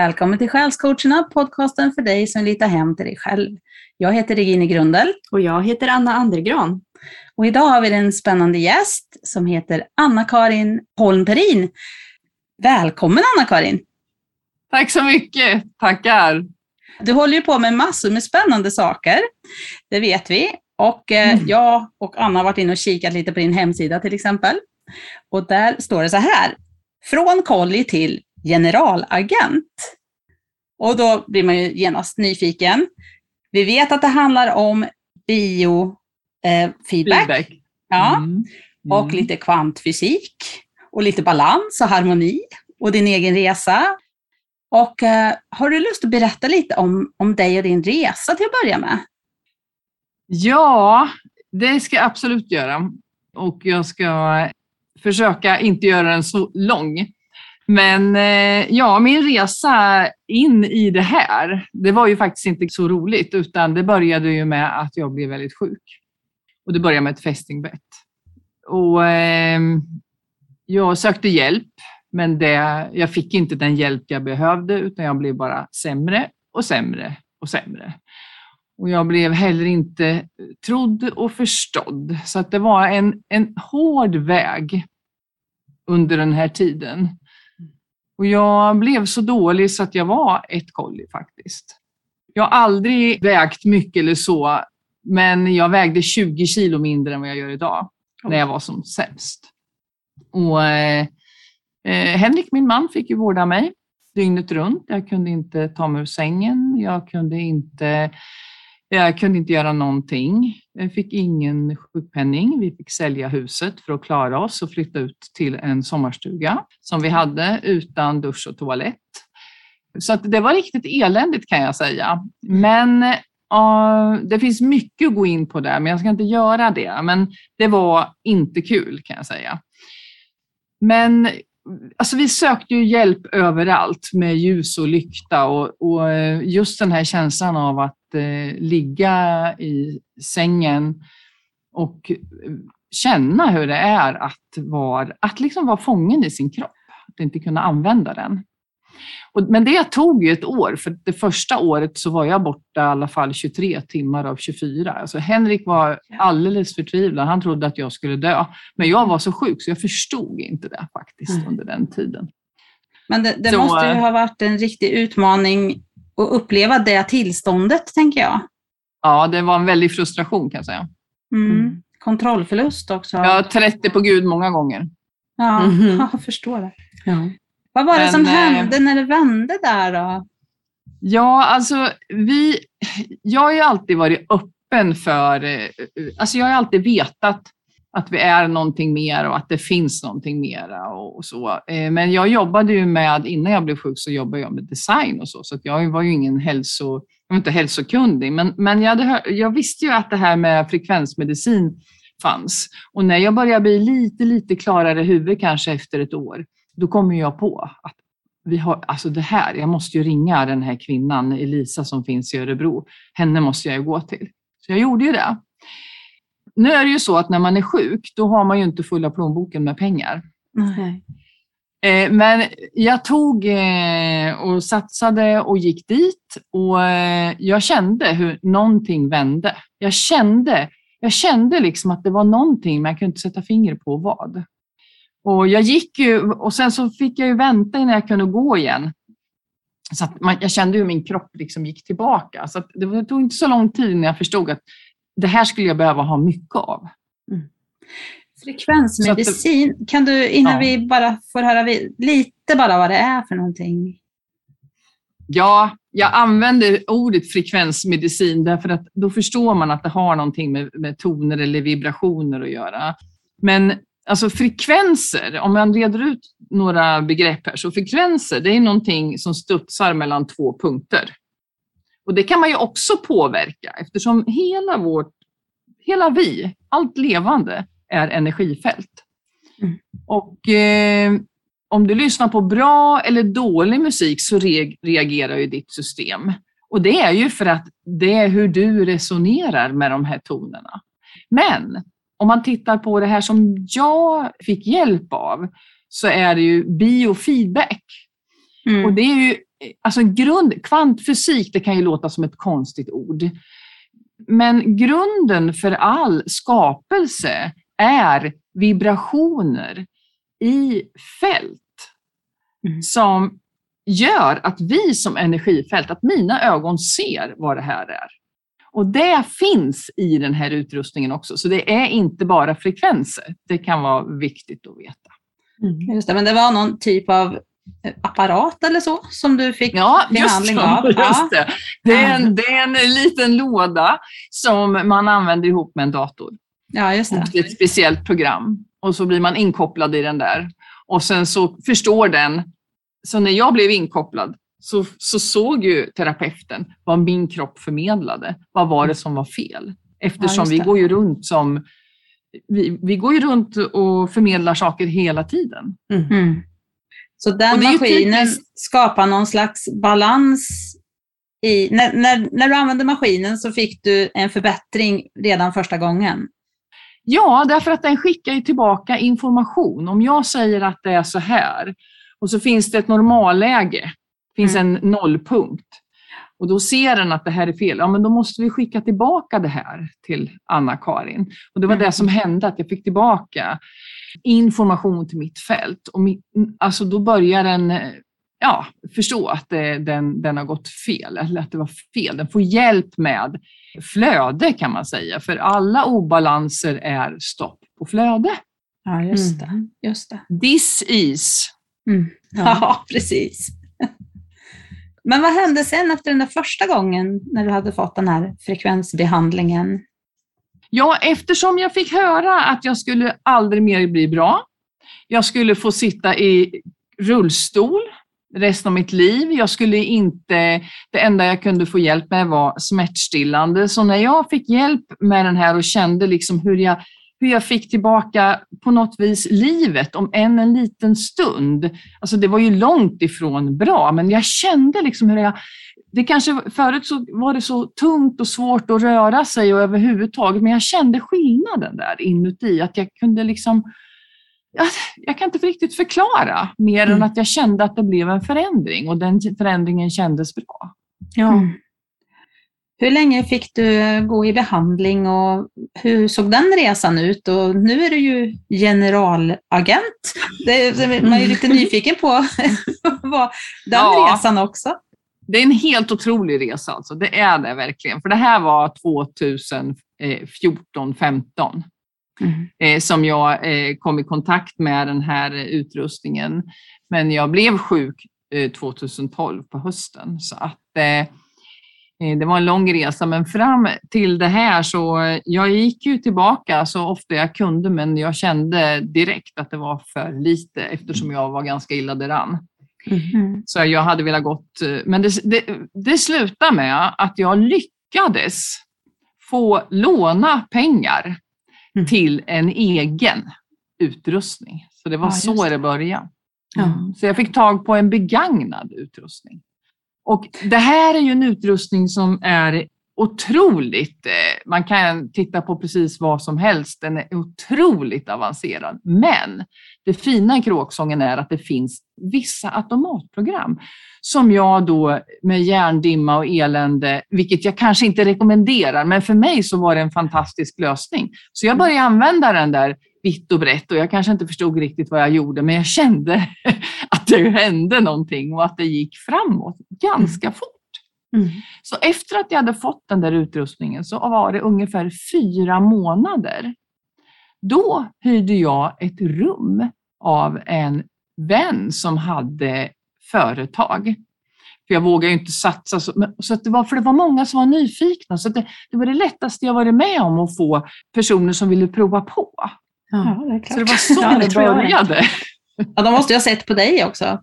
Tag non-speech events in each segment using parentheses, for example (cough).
Välkommen till Själscoacherna, podcasten för dig som litar hem till dig själv. Jag heter Regine Grundel. Och jag heter Anna Andergran. Och idag har vi en spännande gäst som heter Anna-Karin Holmperin. Välkommen Anna-Karin! Tack så mycket, tackar! Du håller ju på med massor med spännande saker, det vet vi. Och eh, mm. jag och Anna har varit inne och kikat lite på din hemsida till exempel. Och där står det så här, från kolli till generalagent. Och då blir man ju genast nyfiken. Vi vet att det handlar om biofeedback. Eh, ja. Mm. Mm. Och lite kvantfysik. Och lite balans och harmoni. Och din egen resa. Och eh, har du lust att berätta lite om, om dig och din resa till att börja med? Ja, det ska jag absolut göra. Och jag ska försöka inte göra den så lång. Men eh, ja, min resa in i det här, det var ju faktiskt inte så roligt, utan det började ju med att jag blev väldigt sjuk. Och det började med ett fästingbett. Och eh, jag sökte hjälp, men det, jag fick inte den hjälp jag behövde, utan jag blev bara sämre och sämre och sämre. Och jag blev heller inte trodd och förstådd. Så att det var en, en hård väg under den här tiden. Och jag blev så dålig så att jag var ett kolli faktiskt. Jag har aldrig vägt mycket eller så, men jag vägde 20 kilo mindre än vad jag gör idag, när jag var som sämst. Och, eh, eh, Henrik, min man, fick ju vårda mig dygnet runt. Jag kunde inte ta mig ur sängen. Jag kunde inte jag kunde inte göra någonting. Jag fick ingen sjukpenning. Vi fick sälja huset för att klara oss och flytta ut till en sommarstuga som vi hade utan dusch och toalett. Så att det var riktigt eländigt kan jag säga. Men uh, det finns mycket att gå in på där, men jag ska inte göra det. Men det var inte kul kan jag säga. Men Alltså vi sökte ju hjälp överallt med ljus och lykta och, och eh, just den här känslan av att eh, ligga i sängen och eh, känna hur det är att vara, att liksom vara fången i sin kropp, att inte kunna använda den. Men det tog ju ett år, för det första året så var jag borta i alla fall 23 timmar av 24. Alltså Henrik var alldeles förtvivlad. Han trodde att jag skulle dö. Men jag var så sjuk så jag förstod inte det faktiskt mm. under den tiden. Men det, det så, måste ju ha varit en riktig utmaning att uppleva det tillståndet, tänker jag. Ja, det var en väldig frustration kan jag säga. Mm. Mm. Kontrollförlust också. Ja, 30 på Gud många gånger. Ja, mm. (laughs) jag förstår det. Ja. Vad var det Men, som eh, hände när det vände där då? Ja, alltså vi, jag har ju alltid varit öppen för, eh, alltså jag har alltid vetat att vi är någonting mer och att det finns någonting mera och så. Eh, men jag jobbade ju med, innan jag blev sjuk så jobbade jag med design och så, så jag var ju ingen hälso, jag var inte hälsokunnig, men, men jag, hade, jag visste ju att det här med frekvensmedicin fanns. Och när jag började bli lite, lite klarare i huvudet kanske efter ett år, då kommer jag på att vi har, alltså det här, jag måste ju ringa den här kvinnan, Elisa som finns i Örebro. Henne måste jag ju gå till. Så jag gjorde ju det. Nu är det ju så att när man är sjuk, då har man ju inte fulla plånboken med pengar. Nej. Eh, men jag tog eh, och satsade och gick dit och eh, jag kände hur någonting vände. Jag kände, jag kände liksom att det var någonting, men jag kunde inte sätta finger på vad. Och jag gick ju och sen så fick jag ju vänta innan jag kunde gå igen. Så man, jag kände hur min kropp liksom gick tillbaka. Så det tog inte så lång tid innan jag förstod att det här skulle jag behöva ha mycket av. Mm. Frekvensmedicin, det, kan du innan ja. vi bara får höra lite bara vad det är för någonting? Ja, jag använder ordet frekvensmedicin därför att då förstår man att det har någonting med, med toner eller vibrationer att göra. Men Alltså frekvenser, om man reder ut några begrepp här, så frekvenser det är någonting som studsar mellan två punkter. Och det kan man ju också påverka eftersom hela vårt, hela vi, allt levande är energifält. Mm. Och eh, om du lyssnar på bra eller dålig musik så re reagerar ju ditt system. Och det är ju för att det är hur du resonerar med de här tonerna. Men om man tittar på det här som jag fick hjälp av så är det ju biofeedback. Mm. Och det är ju alltså grund, kvantfysik, det kan ju låta som ett konstigt ord. Men grunden för all skapelse är vibrationer i fält Mm. som gör att vi som energifält, att mina ögon ser vad det här är. Och det finns i den här utrustningen också, så det är inte bara frekvenser. Det kan vara viktigt att veta. Mm. Just det, men det var någon typ av eh, apparat eller så som du fick Ja, just, behandling av? (laughs) just det. Det är, en, det är en liten låda som man använder ihop med en dator. Ja, just det. Är ett speciellt program och så blir man inkopplad i den där. Och sen så förstår den. Så när jag blev inkopplad så, så såg ju terapeuten vad min kropp förmedlade. Vad var det som var fel? Eftersom just vi går ju runt som vi, vi går ju runt och förmedlar saker hela tiden. Mm. Så Och den maskinen skapar någon slags balans i... När, när, när du använde maskinen så fick du en förbättring redan första gången. Ja, därför att den skickar ju tillbaka information. Om jag säger att det är så här och så finns det ett normalläge, finns en nollpunkt och då ser den att det här är fel, ja men då måste vi skicka tillbaka det här till Anna-Karin. Och det var det som hände, att jag fick tillbaka information till mitt fält. Och mitt, alltså då börjar den ja, förstå att det, den, den har gått fel, eller att det var fel. Den får hjälp med flöde kan man säga, för alla obalanser är stopp på flöde. Ja, just det. Just det. This is. Mm. Ja. (laughs) precis. Men vad hände sen efter den där första gången när du hade fått den här frekvensbehandlingen? Ja, eftersom jag fick höra att jag skulle aldrig mer bli bra. Jag skulle få sitta i rullstol resten av mitt liv. Jag skulle inte, det enda jag kunde få hjälp med var smärtstillande. Så när jag fick hjälp med den här och kände liksom hur jag, hur jag fick tillbaka på något vis livet, om än en liten stund. Alltså det var ju långt ifrån bra, men jag kände liksom hur jag det kanske, förut så var det så tungt och svårt att röra sig och överhuvudtaget, men jag kände skillnaden där inuti, att jag kunde liksom jag, jag kan inte riktigt förklara mer Mm. än att jag kände att det blev en förändring och den förändringen kändes bra. Ja. Mm. Hur länge fick du gå i behandling och hur såg den resan ut? Och nu är du ju generalagent. Det, man är ju lite nyfiken på (laughs) vad den Ja. resan också. Det är en helt otrolig resa alltså, det är det verkligen. För det här var 2014, 15 eh, som jag eh, kom i kontakt med den här eh, utrustningen. Men jag blev sjuk eh, 2012 på hösten. Så att, eh, eh, det var en lång resa, men fram till det här så eh, jag gick ju tillbaka så ofta jag kunde, men jag kände direkt att det var för lite eftersom jag var ganska illa däran. Mm. Så jag hade velat gått, eh, men det, det, det slutade med att jag lyckades få låna pengar Mm. till en egen utrustning. Så det var Ja, så det. det började. Ja. Mm. Så jag fick tag på en begagnad utrustning. Och det här är ju en utrustning som är otroligt, eh, man kan titta på precis vad som helst, den är otroligt avancerad. Men det fina i kråksången är att det finns vissa automatprogram som jag då med hjärndimma och elände, vilket jag kanske inte rekommenderar, men för mig så var det en fantastisk lösning. Så jag började använda den där vitt och brett och jag kanske inte förstod riktigt vad jag gjorde, men jag kände det hände någonting och att det gick framåt ganska fort. Mm. Så efter att jag hade fått den där utrustningen så var det ungefär fyra månader. Då hyrde jag ett rum av en vän som hade företag. För jag vågade ju inte satsa. Så, men- så att det var, för det var många som var nyfikna. Så det, det var det lättaste jag varit med om att få personer som ville prova på. Ja. det är Så det var så Ja, det började. Ja, de måste ju ha sett på dig också.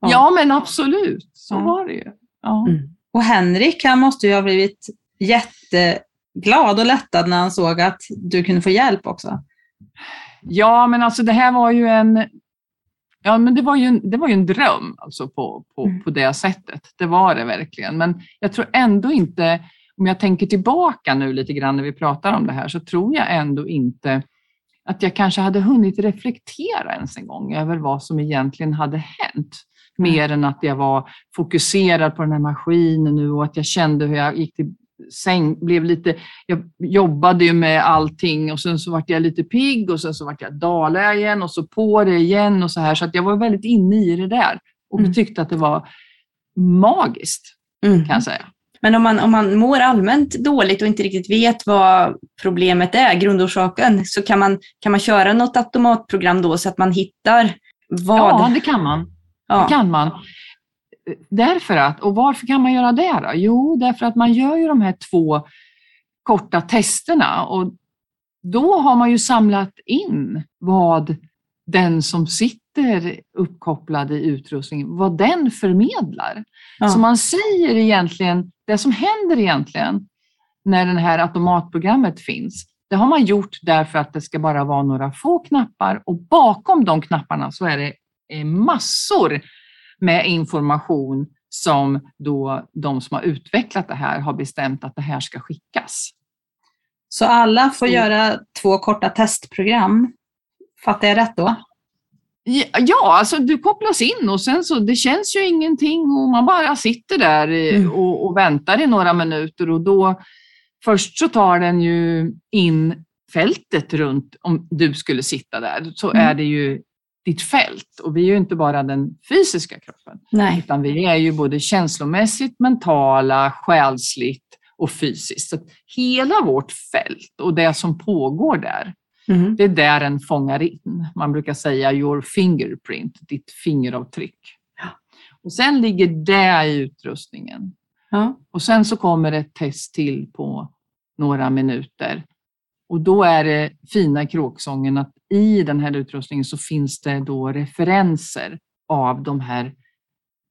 Ja, men absolut. Så Ja. var det ju. Ja. Mm. Och Henrik, han måste ju ha blivit jätteglad och lättad när han såg att du kunde få hjälp också. Ja, men alltså det här var ju en, ja, men det var ju en, det var ju en dröm alltså på, på, Mm. på det sättet. Det var det verkligen. Men jag tror ändå inte, om jag tänker tillbaka nu lite grann när vi pratar om det här, så tror jag ändå inte att jag kanske hade hunnit reflektera ens en gång över vad som egentligen hade hänt. mer än att jag var fokuserad på den här maskinen nu och att jag kände hur jag gick till säng, blev lite, jag jobbade ju med allting och sen så vart jag lite pigg och sen så vart jag dalade igen och så på det igen och så här. Så att jag var väldigt inne i det där och Mm. tyckte att det var magiskt Mm. kan jag säga. Men om man, om man mår allmänt dåligt och inte riktigt vet vad problemet är, grundorsaken, så kan man, kan man köra något automatprogram då så att man hittar vad... Ja, det kan man. Ja. Det kan man. Därför att, och varför kan man göra det då? Jo, därför att man gör ju de här två korta testerna och då har man ju samlat in vad den som sitter uppkopplad i utrustningen, vad den förmedlar. Ja. Så man säger egentligen, det som händer egentligen när det här automatprogrammet finns, det har man gjort därför att det ska bara vara några få knappar och bakom de knapparna så är det eh, massor med information som då de som har utvecklat det här har bestämt att det här ska skickas. Så alla får Så- göra två korta testprogram. Fattar jag rätt då? Ja, alltså du kopplas in och sen så, det känns ju ingenting och man bara sitter där Mm. och, och väntar i några minuter och då först så tar den ju in fältet runt om du skulle sitta där så Mm. är det ju ditt fält och vi är ju inte bara den fysiska kroppen Nej. utan vi är ju både känslomässigt, mentala, själsligt och fysiskt. Så hela vårt fält och det som pågår där Mm. det är där den fångar in. Man brukar säga your fingerprint, ditt fingeravtryck. Ja. Och sen ligger det i utrustningen. Ja. Och sen så kommer ett test till på några minuter. Och då är det fina kråksången att i den här utrustningen så finns det då referenser av de här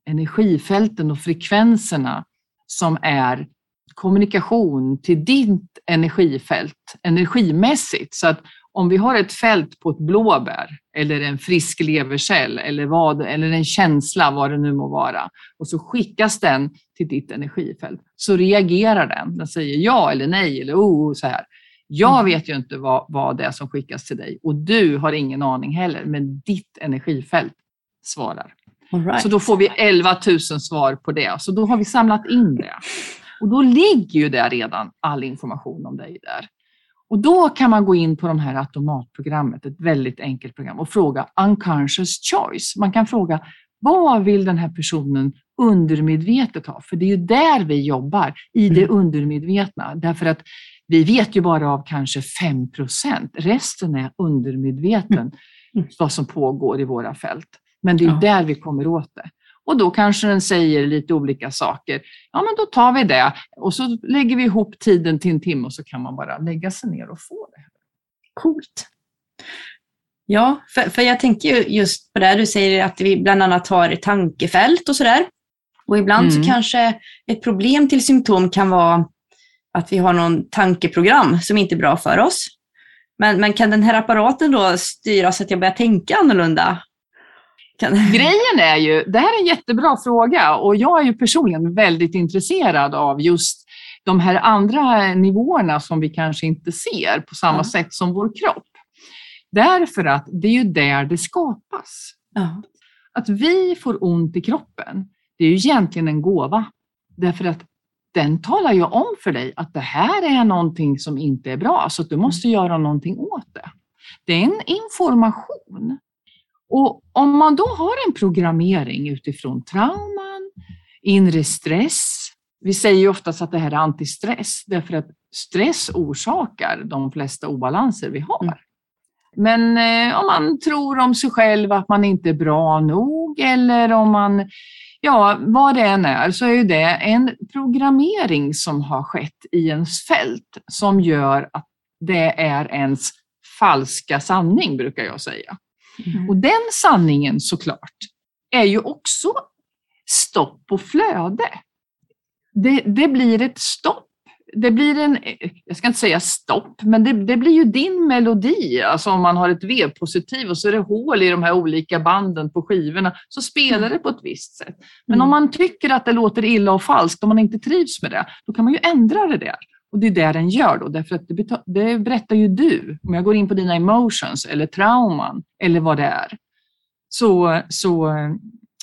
energifälten och frekvenserna som är kommunikation till ditt energifält energimässigt. Så att om vi har ett fält på ett blåbär eller en frisk levercell eller, vad, eller en känsla, vad det nu må vara, och så skickas den till ditt energifält, så reagerar den. Den säger ja eller nej eller oh, så här. Jag Mm. vet ju inte vad, vad det är som skickas till dig och du har ingen aning heller, men ditt energifält svarar. Right. Så då får vi 11 000 svar på det. Så då har vi samlat in det. Och då ligger ju det redan all information om dig där. Och då kan man gå in på de här automatprogrammet, ett väldigt enkelt program, och fråga unconscious choice. Man kan fråga vad vill den här personen undermedvetet ha? För det är ju där vi jobbar, i det Mm. undermedvetna. Därför att vi vet ju bara av kanske 5% Resten är undermedveten, Mm. vad som pågår i våra fält. Men det är Ja. där vi kommer åt det. Och då kanske den säger lite olika saker. Ja, men då tar vi det och så lägger vi ihop tiden till en timme och så kan man bara lägga sig ner och få det. Coolt. Ja, för, för jag tänker ju just på det du säger att vi bland annat har tankefält och sådär. Och ibland Mm. så kanske ett problem till symptom kan vara att vi har någon tankeprogram som inte är bra för oss. Men, men kan den här apparaten då styra så att jag börjar tänka annorlunda? Kan... (laughs) Grejen är ju, det här är en jättebra fråga och jag är ju personligen väldigt intresserad av just de här andra nivåerna som vi kanske inte ser på samma Ja. sätt som vår kropp. Därför att det är ju där det skapas. Ja. Att vi får ont i kroppen, det är ju egentligen en gåva. Därför att den talar ju om för dig att det här är någonting som inte är bra, så du måste göra någonting åt det. Det är en information. Och om man då har en programmering utifrån trauman, inre stress, vi säger ju oftast att det här är antistress, därför att stress orsakar de flesta obalanser vi har. Mm. Men eh, om man tror om sig själv att man inte är bra nog eller om man, ja vad det än är, så är ju det en programmering som har skett i ens fält som gör att det är ens falska sanning, brukar jag säga. Mm. Och den sanningen såklart är ju också stopp och flöde. Det, det blir ett stopp. Det blir en, jag ska inte säga stopp, men det, det blir ju din melodi. Alltså om man har ett V-positiv och så är det hål i de här olika banden på skivorna så spelar det på ett visst sätt. Men Mm. om man tycker att det låter illa och falskt, om man inte trivs med det, då kan man ju ändra det där. Och det är det den gör då, därför att det, det berättar ju du. Om jag går in på dina emotions eller trauman eller vad det är, så, så eh,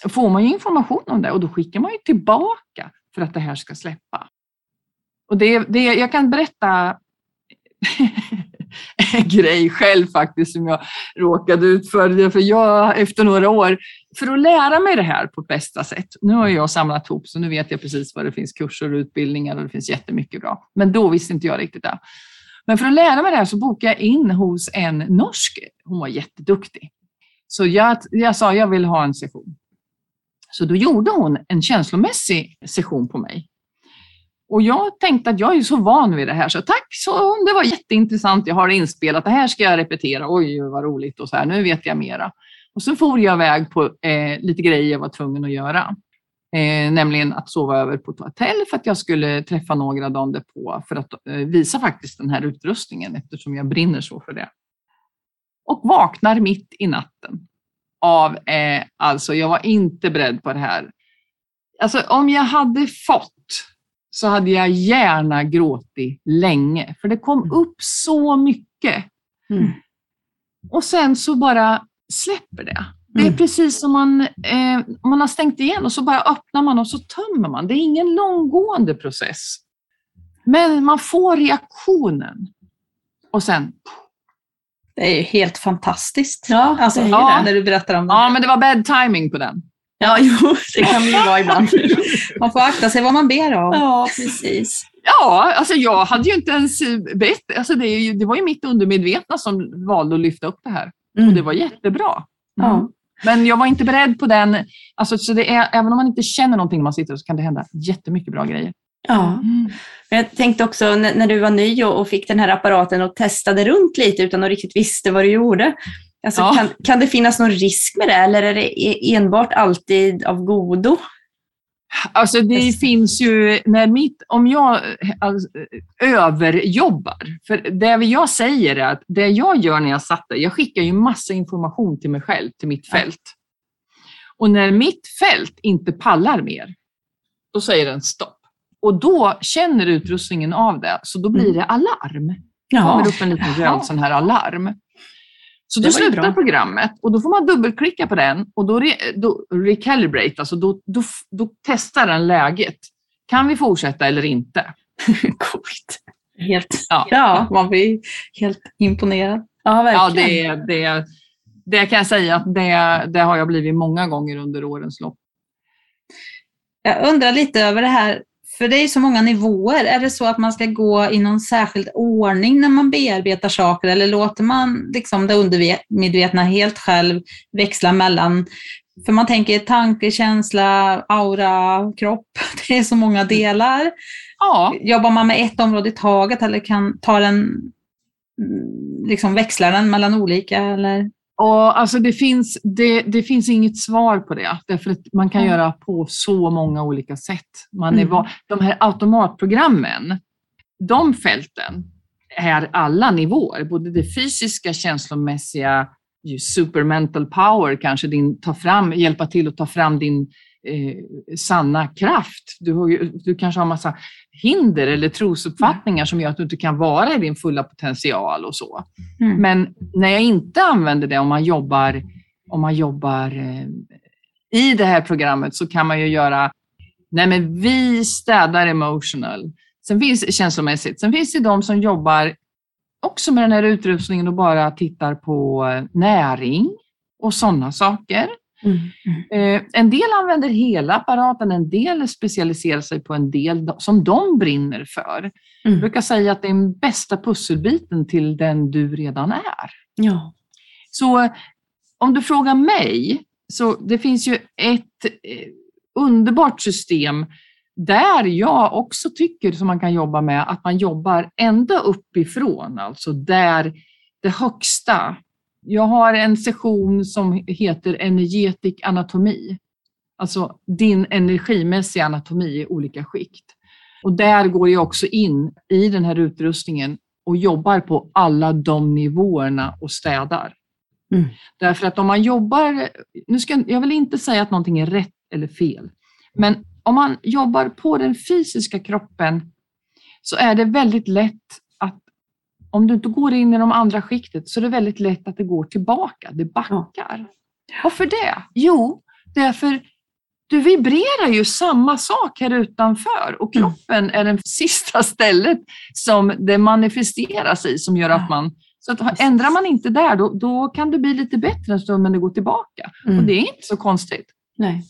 får man ju information om det och då skickar man ju tillbaka för att det här ska släppa. Och det, det, jag kan berätta (laughs) en grej själv faktiskt som jag råkade ut för. För jag, efter några år, för att lära mig det här på bästa sätt. Nu har jag samlat ihop så nu vet jag precis vad det finns kurser och utbildningar och det finns jättemycket bra. Men då visste inte jag riktigt det. Men för att lära mig det här så bokade jag in hos en norsk. Hon var jätteduktig. Så jag, jag sa jag vill ha en session. Så då gjorde hon en känslomässig session på mig. Och jag tänkte att jag är så van vid det här, så tack, så det var jätteintressant. Jag har det inspelat, det här ska jag repetera. Oj, vad roligt och så här, nu vet jag mera. Och så for jag iväg på eh, lite grejer jag var tvungen att göra. Eh, nämligen att sova över på ett hotell för att jag skulle träffa några dagen därpå för att eh, visa faktiskt den här utrustningen eftersom jag brinner så för det. Och vaknar mitt i natten av, eh, alltså jag var inte beredd på det här. Alltså om jag hade fått så hade jag gärna gråtit länge, för det kom mm. upp så mycket. Mm. Och sen så bara släpper det. Det är mm. precis som man, eh, man har stängt igen och så bara öppnar man och så tömmer man. Det är ingen långgående process. Men man får reaktionen. Och sen... Det är ju helt fantastiskt. Ja, alltså, ja, när du berättar om det. Ja, men det var bad timing på den. Ja, jo, det kan det ju vara ibland. (laughs) Man får akta sig vad man ber om. Ja, precis. Ja, alltså jag hade ju inte ens bett. Alltså det, ju, det var ju mitt undermedvetna som valde att lyfta upp det här. Mm. Och det var jättebra. Mm. Ja. Men jag var inte beredd på den. Alltså, så det är, även om man inte känner någonting när man sitter så kan det hända jättemycket bra grejer. Ja, mm. jag tänkte också när, när du var ny och, och, fick den här apparaten och testade runt lite utan att riktigt visste vad du gjorde. Alltså, ja. kan, kan det finnas någon risk med det eller är det e-, enbart alltid av godo? Alltså det finns ju, när mitt, om jag alltså, överjobbar, för det jag säger är att det jag gör när jag satt där, jag skickar ju massa information till mig själv, till mitt fält. Och när mitt fält inte pallar mer, då säger den stopp. Och då känner utrustningen av det, så då blir mm. det alarm. Det kommer upp en liten röd sån här alarm. Så då slutar programmet och då får man dubbelklicka på den och då, re, då recalibrate, alltså då, då, då testar den läget. Kan vi fortsätta eller inte? (laughs) Coolt. Helt, ja. ja, man blir helt imponerad. Ja, verkligen. Ja, det, det, det kan jag säga att det, det har jag blivit många gånger under årens lopp. Jag undrar lite över det här för det är så många nivåer. Är det så att man ska gå i någon särskild ordning när man bearbetar saker eller låter man liksom det undermedvetna helt själv växla mellan för man tänker tanke, känsla, aura, kropp. (laughs) Det är så många delar. Ja. Jobbar man med ett område i taget eller kan ta den, mm, liksom växlar den mellan olika? Eller? Och alltså det, finns, det, det finns inget svar på det, därför att man kan mm. göra på så många olika sätt. Man är, mm. De här automatprogrammen, de fälten är alla nivåer, både det fysiska, känslomässiga, supermental power, kanske din, ta fram, hjälpa till att ta fram din eh, sanna kraft. Du, har, du kanske har massa hinder eller trosuppfattningar som gör att du inte kan vara i din fulla potential och så. Mm. Men när jag inte använder det, om man jobbar, om man jobbar eh, i det här programmet, så kan man ju göra, nej men vi städar emotional. Sen finns känslomässigt. Sen finns det de som jobbar också med den här utrustningen och bara tittar på näring och sådana saker. Mm. Eh, en del använder hela apparaten, en del specialiserar sig på en del som de brinner för. Mm. Jag brukar säga att det är den bästa pusselbiten till den du redan är. Ja. Så om du frågar mig, så det finns ju ett eh, underbart system där jag också tycker som man kan jobba med, att man jobbar ända uppifrån, alltså där det högsta jag har en session som heter energetik anatomi. Alltså din energimässiga anatomi i olika skikt. Och där går jag också in i den här utrustningen och jobbar på alla de nivåerna och städar. Mm. Därför att om man jobbar, nu ska, jag vill inte säga att någonting är rätt eller fel, men om man jobbar på den fysiska kroppen så är det väldigt lätt om du inte går in i de andra skiktet så är det väldigt lätt att det går tillbaka, det backar. Varför det? Jo, Därför du vibrerar ju samma sak här utanför och Mm. kroppen är det sista stället som det manifesteras i som gör att man så att ändrar man inte där, då, då kan det bli lite bättre en stund, men det går tillbaka. Mm. Och det är inte så konstigt. Nej.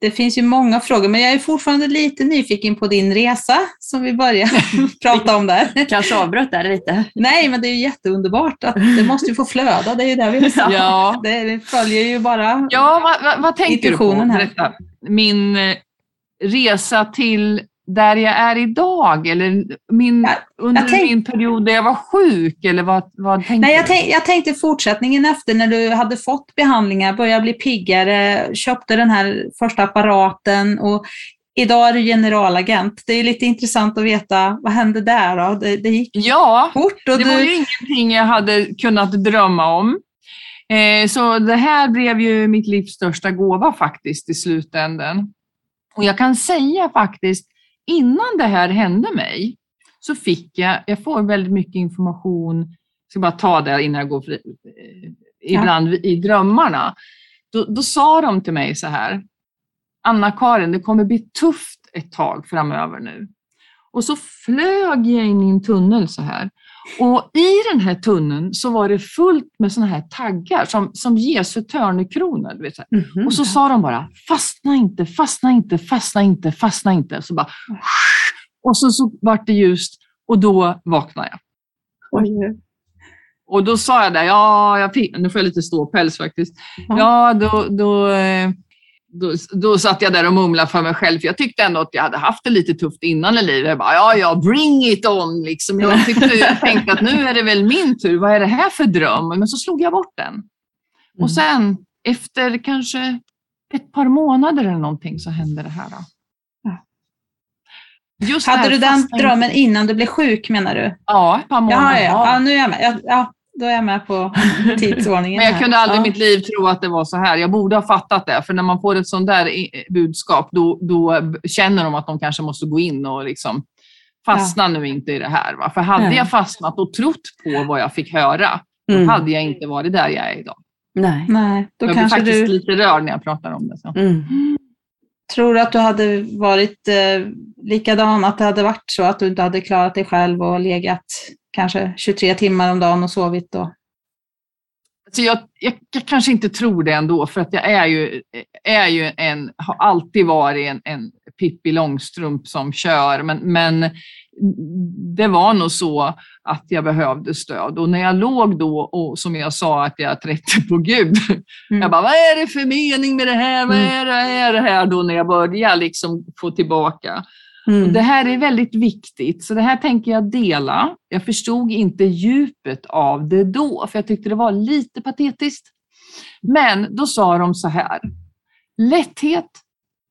Det finns ju många frågor, men jag är fortfarande lite nyfiken på din resa som vi började (laughs) prata om där. Kanske avbröt där lite. Nej, men det är ju jätteunderbart. Att det måste ju få flöda, det är ju det vi säga. Ja, Det följer ju bara ja vad, vad, vad tänker du på? Här. Min eh, resa till där jag är idag eller min, Ja, under tänk- min period där jag var sjuk eller vad, vad tänkte Nej, jag, tänk, jag tänkte fortsättningen efter när du hade fått behandlingar, började bli piggare, köpte den här första apparaten och idag är du generalagent. Det är lite intressant att veta, vad hände där då? Det, det gick Ja, fort och det var du... ju ingenting jag hade kunnat drömma om. Eh, så det här blev ju mitt livs största gåva faktiskt i slutändan. Och jag kan säga faktiskt, innan det här hände mig, så fick jag, jag får väldigt mycket information, jag ska bara ta det innan jag går fri, eh, ibland i drömmarna. Då, då sa de till mig så här, Anna-Karin, det kommer bli tufft ett tag framöver nu. Och så flög jag in i en tunnel så här. Och i den här tunneln så var det fullt med såna här taggar som, som Jesu törnekronor. du Vet, så här. Mhm. Och så sa de bara, fastna inte, fastna inte, fastna inte, fastna inte. Så bara, och så, så vart det ljust och då vaknade jag. Oj. Och då sa jag där, ja, jag fick, nu får jag lite ståpäls faktiskt. Ja. Ja, då, då, eh, då, då satt jag där och mumlade för mig själv, för jag tyckte ändå att jag hade haft det lite tufft innan i livet. Jag bara, ja, ja, bring it on liksom. Jag, tyckte, jag (laughs) tänkte att nu är det väl min tur, vad är det här för dröm? Men så slog jag bort den. Mm. Och sen efter kanske ett par månader eller någonting så hände det här. Då. Just Hade här du den drömmen innan du blev sjuk menar du? Ja, ett par månader. Ja, ja, ja, nu är jag med. Ja, ja, då är jag med på tidsordningen. (laughs) Men jag här. kunde aldrig i ja. mitt liv tro att det var så här. Jag borde ha fattat det, för när man får ett sånt där i- budskap, då, då känner de att de kanske måste gå in och liksom fastna nu inte i det här. Va? För hade Nej. jag fastnat och trott på vad jag fick höra, då Mm. hade jag inte varit där jag är idag. Nej. Nej, då jag blir kanske faktiskt du lite rörd när jag pratar om det. Så. Mm. tror att du hade varit eh, likadan, att det hade varit så att du inte hade klarat dig själv och legat kanske 23 timmar om dagen och sovit då. Så jag, jag, jag kanske inte tror det ändå, för att jag är ju, är ju en, har alltid varit en, en Pippi Långstrump som kör, men, men det var nog så att jag behövde stöd. Och när jag låg då och som jag sa att jag trätte på Gud, Mm. jag bara, vad är det för mening med det här? Vad Mm. är det, är det här då när jag började liksom få tillbaka? Mm. Och det här är väldigt viktigt, så det här tänker jag dela. Jag förstod inte djupet av det då, för jag tyckte det var lite patetiskt. Men då sa de så här, lätthet,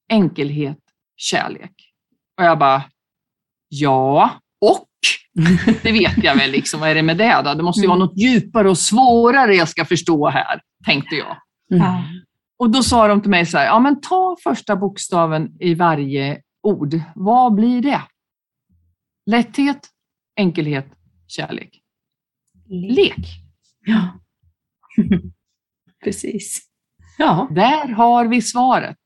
enkelhet, kärlek. Och jag bara, ja, och? (laughs) Det vet jag väl, liksom. vad är det med det då? Det måste ju vara något djupare och svårare jag ska förstå här, tänkte jag. Mm. Och då sa de till mig så här, ja men ta första bokstaven i varje ord. Vad blir det? Lätthet, enkelhet, kärlek. Lek. Ja. (laughs) Precis. Ja. Där har vi svaret.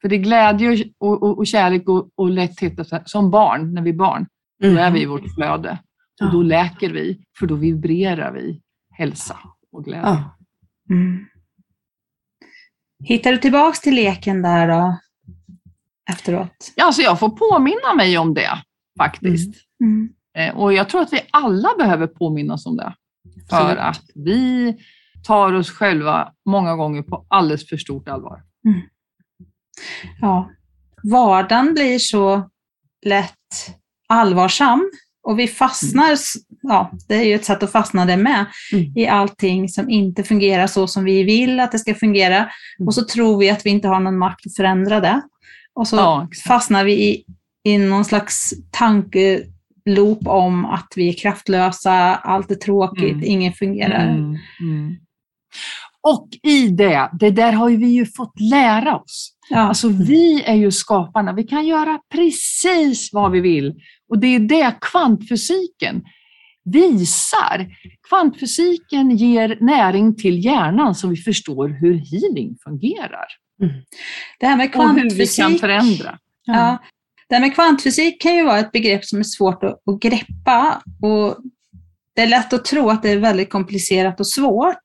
För det är glädje och, och, och kärlek och, och lätthet och så här, som barn, när vi är barn, då är vi i vårt flöde. Och då läker vi, för då vibrerar vi hälsa och glädje. Ja. Mm. Hittar du tillbaks till leken där då? Efteråt? Ja, så jag får påminna mig om det faktiskt. Mm. Eh, Och jag tror att vi alla behöver påminnas om det. För Absolut. att vi tar oss själva många gånger på alldeles för stort allvar. Ja. Vardagen blir så lätt allvarsam och vi fastnar, ja, det är ju ett sätt att fastna det med, Mm. i allting som inte fungerar så som vi vill att det ska fungera. Mm. Och så tror vi att vi inte har någon makt att förändra det. Och så Ja, fastnar vi i, i någon slags tankeloop om att vi är kraftlösa, allt är tråkigt, Mm. inget fungerar. Mm, mm. Och i det, det där har vi ju fått lära oss. Ja. Alltså vi är ju skaparna, vi kan göra precis vad vi vill. Och det är det kvantfysiken. visar. Kvantfysiken ger näring till hjärnan så vi förstår hur healing fungerar. Det här med Och hur vi kvantfysik, kan förändra. ja, det här med kvantfysik kan ju vara ett begrepp som är svårt att, att greppa. Och det är lätt att tro att det är väldigt komplicerat och svårt.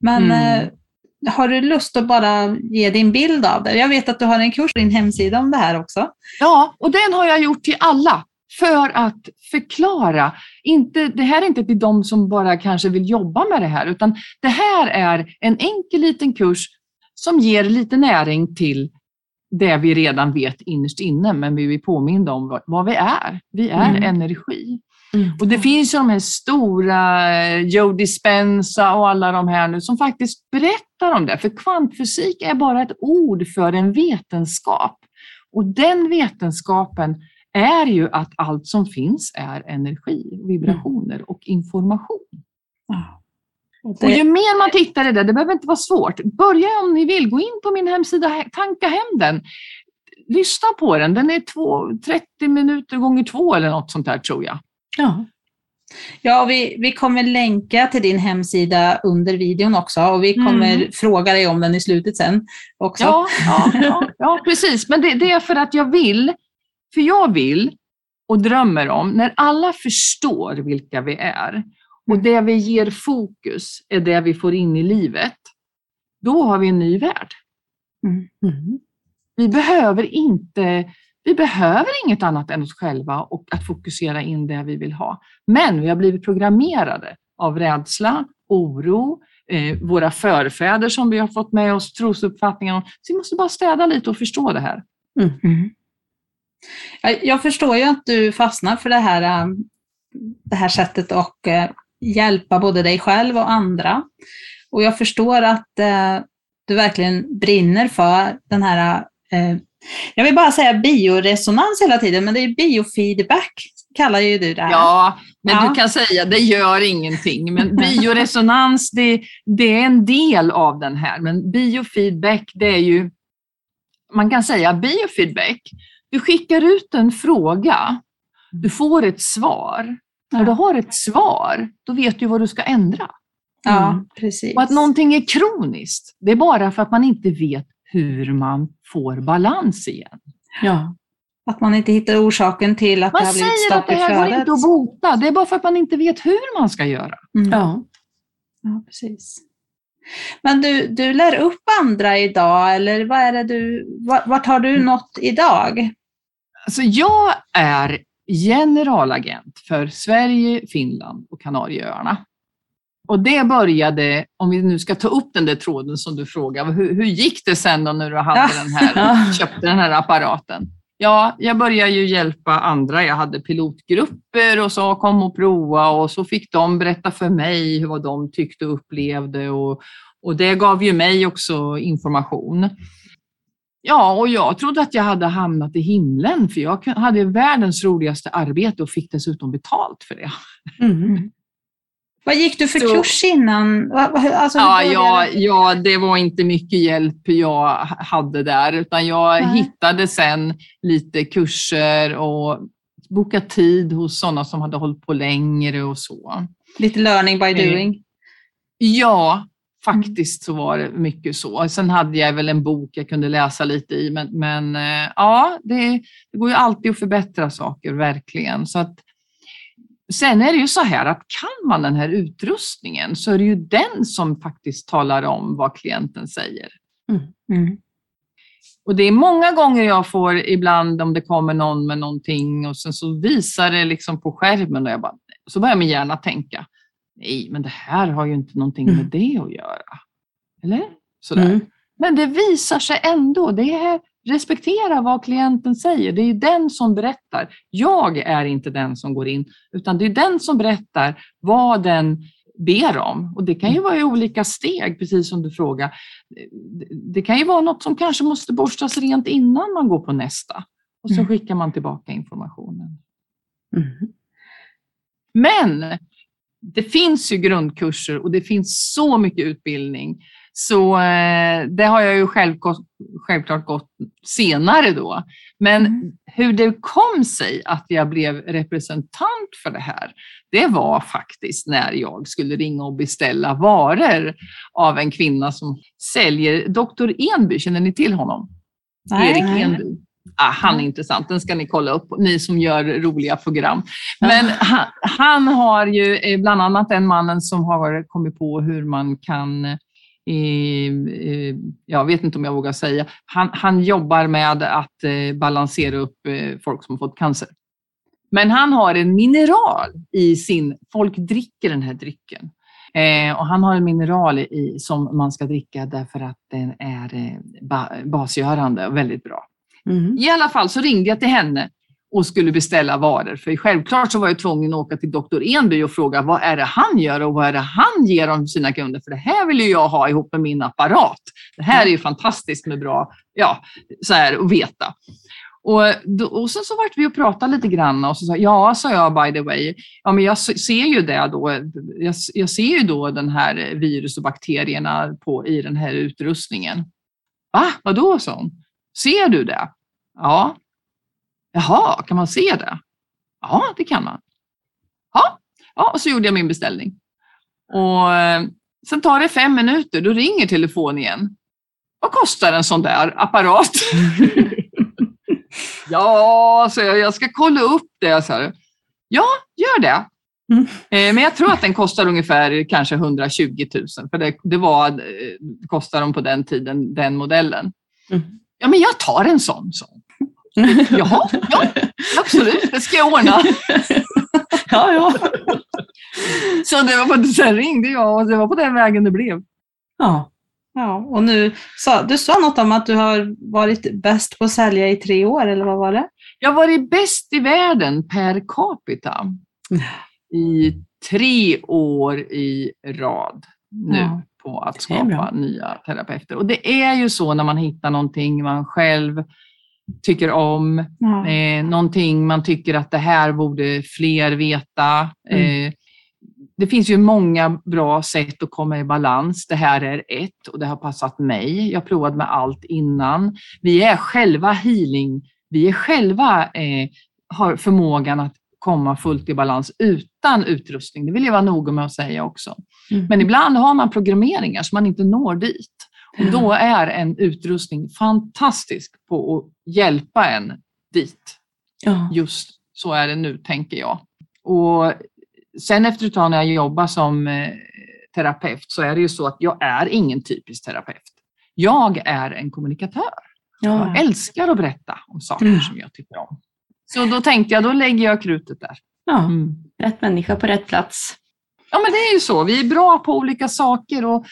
Men Mm. eh, har du lust att bara ge din bild av det? Jag vet att du har en kurs på din hemsida om det här också. Ja, och den har jag gjort till alla för att förklara. Inte, det här är inte till de som bara kanske vill jobba med det här, utan det här är en enkel liten kurs som ger lite näring till det vi redan vet innerst inne, men vi vill påminna om vad, vad vi är. Vi är Mm. energi. Mm. Och det finns ju de här stora, eh, Joe Dispenza och alla de här nu som faktiskt berättar om det. För kvantfysik är bara ett ord för en vetenskap. Och den vetenskapen är ju att allt som finns är energi, vibrationer och information. Och Och det, ju mer man tittar i det, det behöver inte vara svårt. Börja om ni vill, gå in på min hemsida, he- tanka hem den. Lyssna på den, den är två, 30 minuter gånger två eller något sånt där tror jag. Ja. ja, och vi, vi kommer länka till din hemsida under videon också och vi kommer Mm. fråga dig om den i slutet sen också. Ja, ja, ja, ja precis. Men det, det är för att jag vill, för jag vill och drömmer om, när alla förstår vilka vi är och det vi ger fokus är det vi får in i livet, då har vi en ny värld. Mm. Vi behöver inte vi behöver inget annat än oss själva och att fokusera in det vi vill ha. Men vi har blivit programmerade av rädsla, oro, eh, våra förfäder som vi har fått med oss trosuppfattningar om. Så vi måste bara städa lite och förstå det här. Mm. Jag, jag förstår ju att du fastnar för det här, um, det här sättet att eh, hjälpa både dig själv och andra. Och jag förstår att eh, du verkligen brinner för den här, eh, jag vill bara säga bioresonans hela tiden, men det är biofeedback kallar ju du det här. Ja, men Ja. du kan säga det gör ingenting. Men bioresonans, det, det är en del av den här. Men biofeedback, det är ju, man kan säga biofeedback, du skickar ut en fråga, du får ett svar. När du har ett svar, då vet du vad du ska ändra. Ja, precis. Och att någonting är kroniskt, det är bara för att man inte vet hur man får balans igen. Ja. Att man inte hittar orsaken till att Man det har blivit säger att stopp det i här går flödet. inte att bota, det är bara för att man inte vet hur man ska göra. Mm. Ja. Ja, precis. Men du, du lär upp andra idag, eller vad är det du, vart, vart har du nått idag? Alltså jag är generalagent för Sverige, Finland och Kanarieöarna. Och det började, om vi nu ska ta upp den där tråden som du frågade, hur, hur gick det sen då när du hade den här, (laughs) köpte den här apparaten? Ja, jag började ju hjälpa andra. Jag hade pilotgrupper och sa kom och prova och så fick de berätta för mig vad de tyckte och upplevde och, och det gav ju mig också information. Ja, och jag trodde att jag hade hamnat i himlen för jag hade världens roligaste arbete och fick dessutom betalt för det. Mm. Vad gick du för Så- kurs innan? Alltså, Ja, ja, det? ja, det var inte mycket hjälp jag hade där, utan jag Nej. hittade sen lite kurser och boka tid hos sådana som hade hållit på längre och så. Lite learning by Eh, doing. Ja, faktiskt så var det mycket så. Sen hade jag väl en bok jag kunde läsa lite i, men, men eh, ja, det, det går ju alltid att förbättra saker, verkligen. Så att, sen är det ju så här att kan man den här utrustningen så är det ju den som faktiskt talar om vad klienten säger. Mm. Och det är många gånger jag får ibland om det kommer någon med någonting och sen så visar det liksom på skärmen och jag bara, så börjar min hjärna tänka, nej men det här har ju inte någonting med Mm. det att göra. Eller? Sådär. Mm. Men det visar sig ändå. Det är respektera vad klienten säger. Det är den som berättar. Jag är inte den som går in, utan det är den som berättar vad den ber om. Och det kan ju vara i olika steg, precis som du frågar. Det kan ju vara något som kanske måste borstas rent innan man går på nästa. Och så Mm. skickar man tillbaka informationen. Mm. Men det finns ju grundkurser och det finns så mycket utbildning. Så eh, det har jag ju själv, självklart gått senare då. Men Mm. hur det kom sig att jag blev representant för det här, det var faktiskt när jag skulle ringa och beställa varor av en kvinna som säljer Dr. Enby. Känner ni till honom? Erik nej. Enby. Ah, han är intressant, den ska ni kolla upp, ni som gör roliga program. Men han, han har ju eh, bland annat den mannen som har kommit på hur man kan, eh, eh, jag vet inte om jag vågar säga, han, han jobbar med att balansera upp folk som har fått cancer. Men han har en mineral i sin, folk dricker den här drycken. Eh, och han har en mineral i, som man ska dricka därför att den är eh, ba, basgörande och väldigt bra. Mm. I alla fall så ringde jag till henne och skulle beställa varor. För självklart så var jag tvungen att åka till Dr. Enby och fråga vad är det han gör och vad är det han ger om sina kunder? För det här vill ju jag ha ihop med min apparat. Det här är ju fantastiskt med bra, ja, så här att veta. Och, då, och sen så vart vi och pratade lite grann och så sa ja, sa jag by the way, ja men jag ser ju det då, jag, jag ser ju då den här virus och bakterierna på, i den här utrustningen. Va, vadå, sa hon. Ser du det? Ja. Jaha, kan man se det? Ja, det kan man. Ja, ja och så gjorde jag min beställning. Och eh, sen tar det fem minuter, då ringer telefonen igen. Vad kostar en sån där apparat? (laughs) ja, så jag, jag ska kolla upp det. Så här. Ja, gör det. Mm. Eh, Men jag tror att den kostar ungefär kanske 120 000, för det, det var, eh, kostade de på den tiden, den modellen. Mm. Ja, men jag tar en sån. Så. (laughs) Jaha, ja, absolut, det ska jag ordna. (laughs) ja, ja. Så det var på, sen ringde jag och det var på den vägen det blev. ja. Ja, och nu, sa, du sa något om att du har varit bäst på att sälja i tre år, eller vad var det? Jag har varit bäst i världen per capita i tre år i rad nu Ja, på att skapa nya terapeuter. Och det är ju så när man hittar någonting man själv tycker om, Ja. eh, någonting man tycker att det här borde fler veta. Mm. Eh, det finns ju många bra sätt att komma i balans. Det här är ett och det har passat mig. Jag har provat med allt innan. Vi är själva healing. Vi är själva eh, har förmågan att komma fullt i balans utan utrustning. Det vill jag vara noga med att säga också. Mm. Men ibland har man programmeringar som man inte når dit. Och då är en utrustning fantastisk på att hjälpa en dit. ja. Just så är det nu, tänker jag. Och sen efter ett tag när jag jobbar som eh, terapeut så är det ju så att jag är ingen typisk terapeut. Jag är en kommunikatör. ja. Jag älskar att berätta om saker Mm. som jag tycker om. Så då tänkte jag, då lägger jag krutet där. ja. Mm. Rätt människa på rätt plats. Ja, men det är ju så. Vi är bra på olika saker och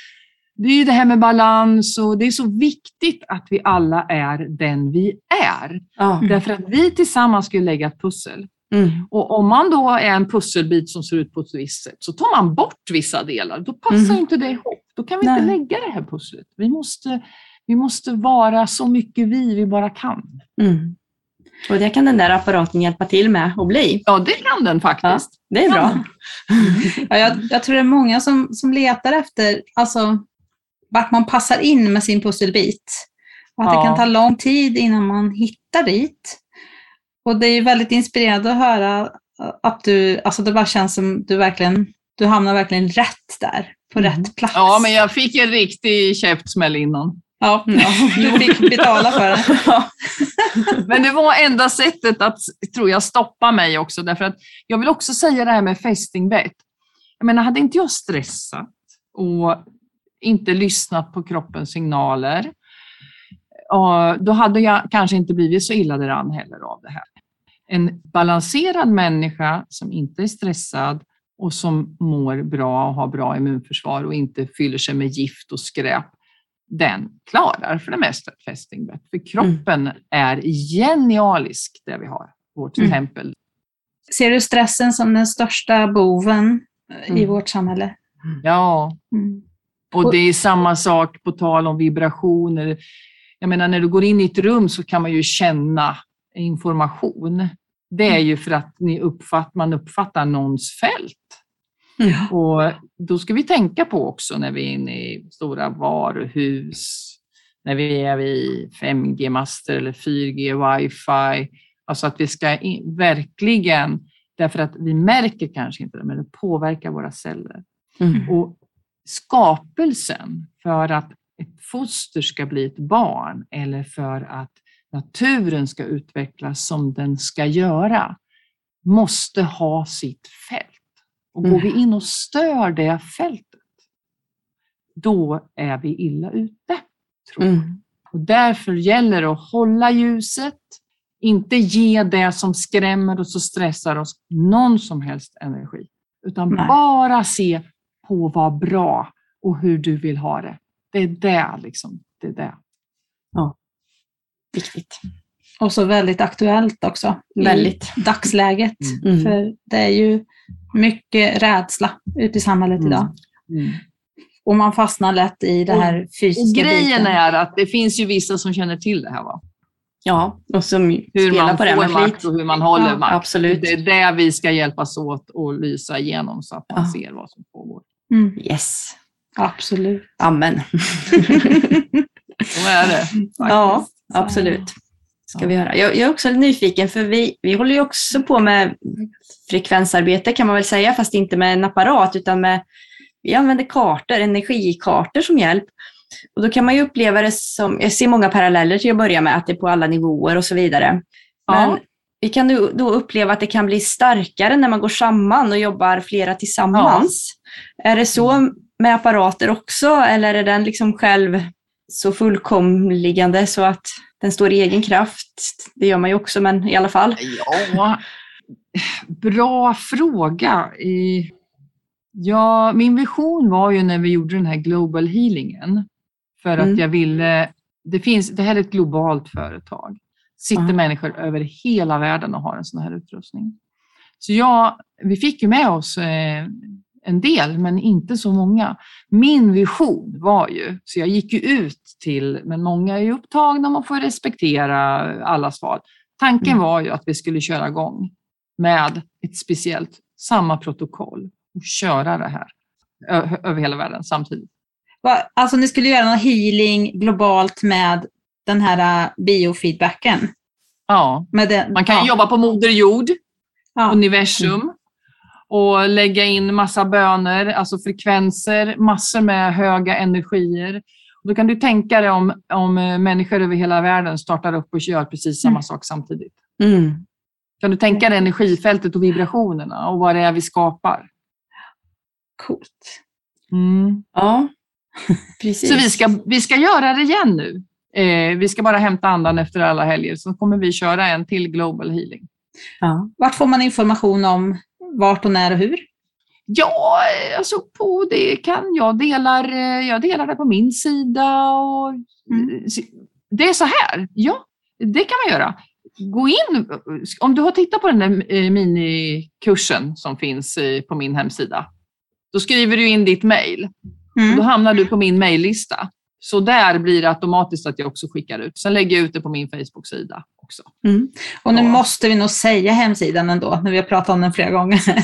det är ju det här med balans och det är så viktigt att vi alla är den vi är. Ja. Därför att vi tillsammans ska ju lägga ett pussel. Mm. Och om man då är en pusselbit som ser ut på ett visst sätt så tar man bort vissa delar. Då passar Mhm. inte det ihop. Då kan vi inte Nej. lägga det här pusslet. Vi måste, vi måste vara så mycket vi vi bara kan. Mm. Och det kan den där apparaten hjälpa till med att bli. Ja, det kan den faktiskt. Det är bra. (laughs) Ja, jag, jag tror det är många som, som letar efter alltså, vart man passar in med sin pusselbit. Och att Ja. det kan ta lång tid innan man hittar dit. Och det är väldigt inspirerande att höra att du, alltså det bara känns som du verkligen, du hamnar verkligen rätt där, på Mm. rätt plats. Ja, men jag fick en riktig käftsmäll innan. Ja, ja, (laughs) du fick betala för det. (laughs) Men det var enda sättet att, tror jag, stoppa mig också. Därför att jag vill också säga det här med fästingbett. Jag menar, hade inte jag stressat och inte lyssnat på kroppens signaler, då hade jag kanske inte blivit så illa däran heller av det här. En balanserad människa som inte är stressad och som mår bra och har bra immunförsvar och inte fyller sig med gift och skräp, den klarar för det mesta ett fästingbett. För kroppen är genialisk, det vi har, vårt Mm. tempel. Ser du stressen som den största boven eh, i Mm. vårt samhälle? Ja, Mm. och Och- det är samma sak på tal om vibrationer. Jag menar, när du går in i ett rum så kan man ju känna information. Det är ju för att ni uppfatt, man uppfattar någons fält. Mm. Och då ska vi tänka på också när vi är inne i stora varuhus, när vi är vid 5G-master eller 4G, wifi. Alltså att vi ska in, verkligen, därför att vi märker kanske inte det, men det påverkar våra celler. Mm. Och skapelsen för att ett foster ska bli ett barn eller för att naturen ska utvecklas som den ska göra måste ha sitt fält. Och går Mm. vi in och stör det fältet, då är vi illa ute. Tror jag. Mm. Och därför gäller det att hålla ljuset, inte ge det som skrämmer oss och stressar oss någon som helst energi. Utan Nej. bara se på vad bra och hur du vill ha det. Det är det liksom. Det är det. Viktigt. Och så väldigt aktuellt också. Väldigt. I dagsläget. Mm. För det är ju mycket rädsla ute i samhället Mm. idag. Och man fastnar lätt i det Och- här fysiska Och grejen biten. är att det finns ju vissa som känner till det här. Va? Ja, och som Hur spelar man på det får med makt flit. och hur man håller Ja, makt. Absolut. Det är det vi ska hjälpas åt och lysa igenom så att man Ja. ser vad som pågår. Mm, Yes. absolut. Amen. (laughs) Så är det. faktiskt. Ja, absolut. Ska Ja. vi göra. Jag, jag är också nyfiken för vi, vi håller ju också på med frekvensarbete kan man väl säga, fast inte med en apparat utan med, vi använder kartor, energikartor som hjälp. Och då kan man ju uppleva det som, jag ser många paralleller till att börja med, att det är på alla nivåer och så vidare. Men Ja. vi kan då, uppleva att det kan bli starkare när man går samman och jobbar flera tillsammans. Är det så med apparater också eller är den liksom själv så fullkomligande så att den står i egen kraft? Det gör man ju också, men i alla fall. Ja, bra fråga. Ja, min vision var ju när vi gjorde den här Global Healingen. För att Mm. jag ville, det, finns, det här är ett globalt företag. Sitter Ja. människor över hela världen och har en sån här utrustning. Så jag, vi fick ju med oss eh, en del, men inte så många. Min vision var ju, så jag gick ju ut till, men många är ju upptagna, man får respektera allas val. Tanken Mm. var ju att vi skulle köra igång med ett speciellt, samma protokoll och köra det här ö- över hela världen samtidigt. Alltså ni skulle göra någon healing globalt med den här äh, biofeedbacken. Ja, den, man kan ja, jobba på Moder Jord, ja. universum och lägga in massa böner, alltså frekvenser, massor med höga energier. Och då kan du tänka dig om, om eh, människor över hela världen startar upp och gör precis samma Mm. sak samtidigt. Mm. Kan du tänka dig energifältet och vibrationerna och vad det är vi skapar? Coolt. Ja, (laughs) precis. Så vi ska, vi ska göra det igen nu. Eh, vi ska bara hämta andan efter alla helger, så kommer vi köra en till Global Healing. Ja. Vart får man information om vart och när och hur? Ja, eh, alltså på det kan jag delar, eh, jag delar det på min sida. Och, Mm. Det är så här, ja, det kan man göra. Gå in, om du har tittat på den där eh, minikursen som finns eh, på min hemsida, då skriver du in ditt mejl. Då Mm. hamnar du på min mejllista. Så där blir det automatiskt att jag också skickar ut. Sen lägger jag ut det på min Facebook-sida också. Mm. Och nu Ja. måste vi nog säga hemsidan ändå, när vi har pratat om den flera gånger. (laughs)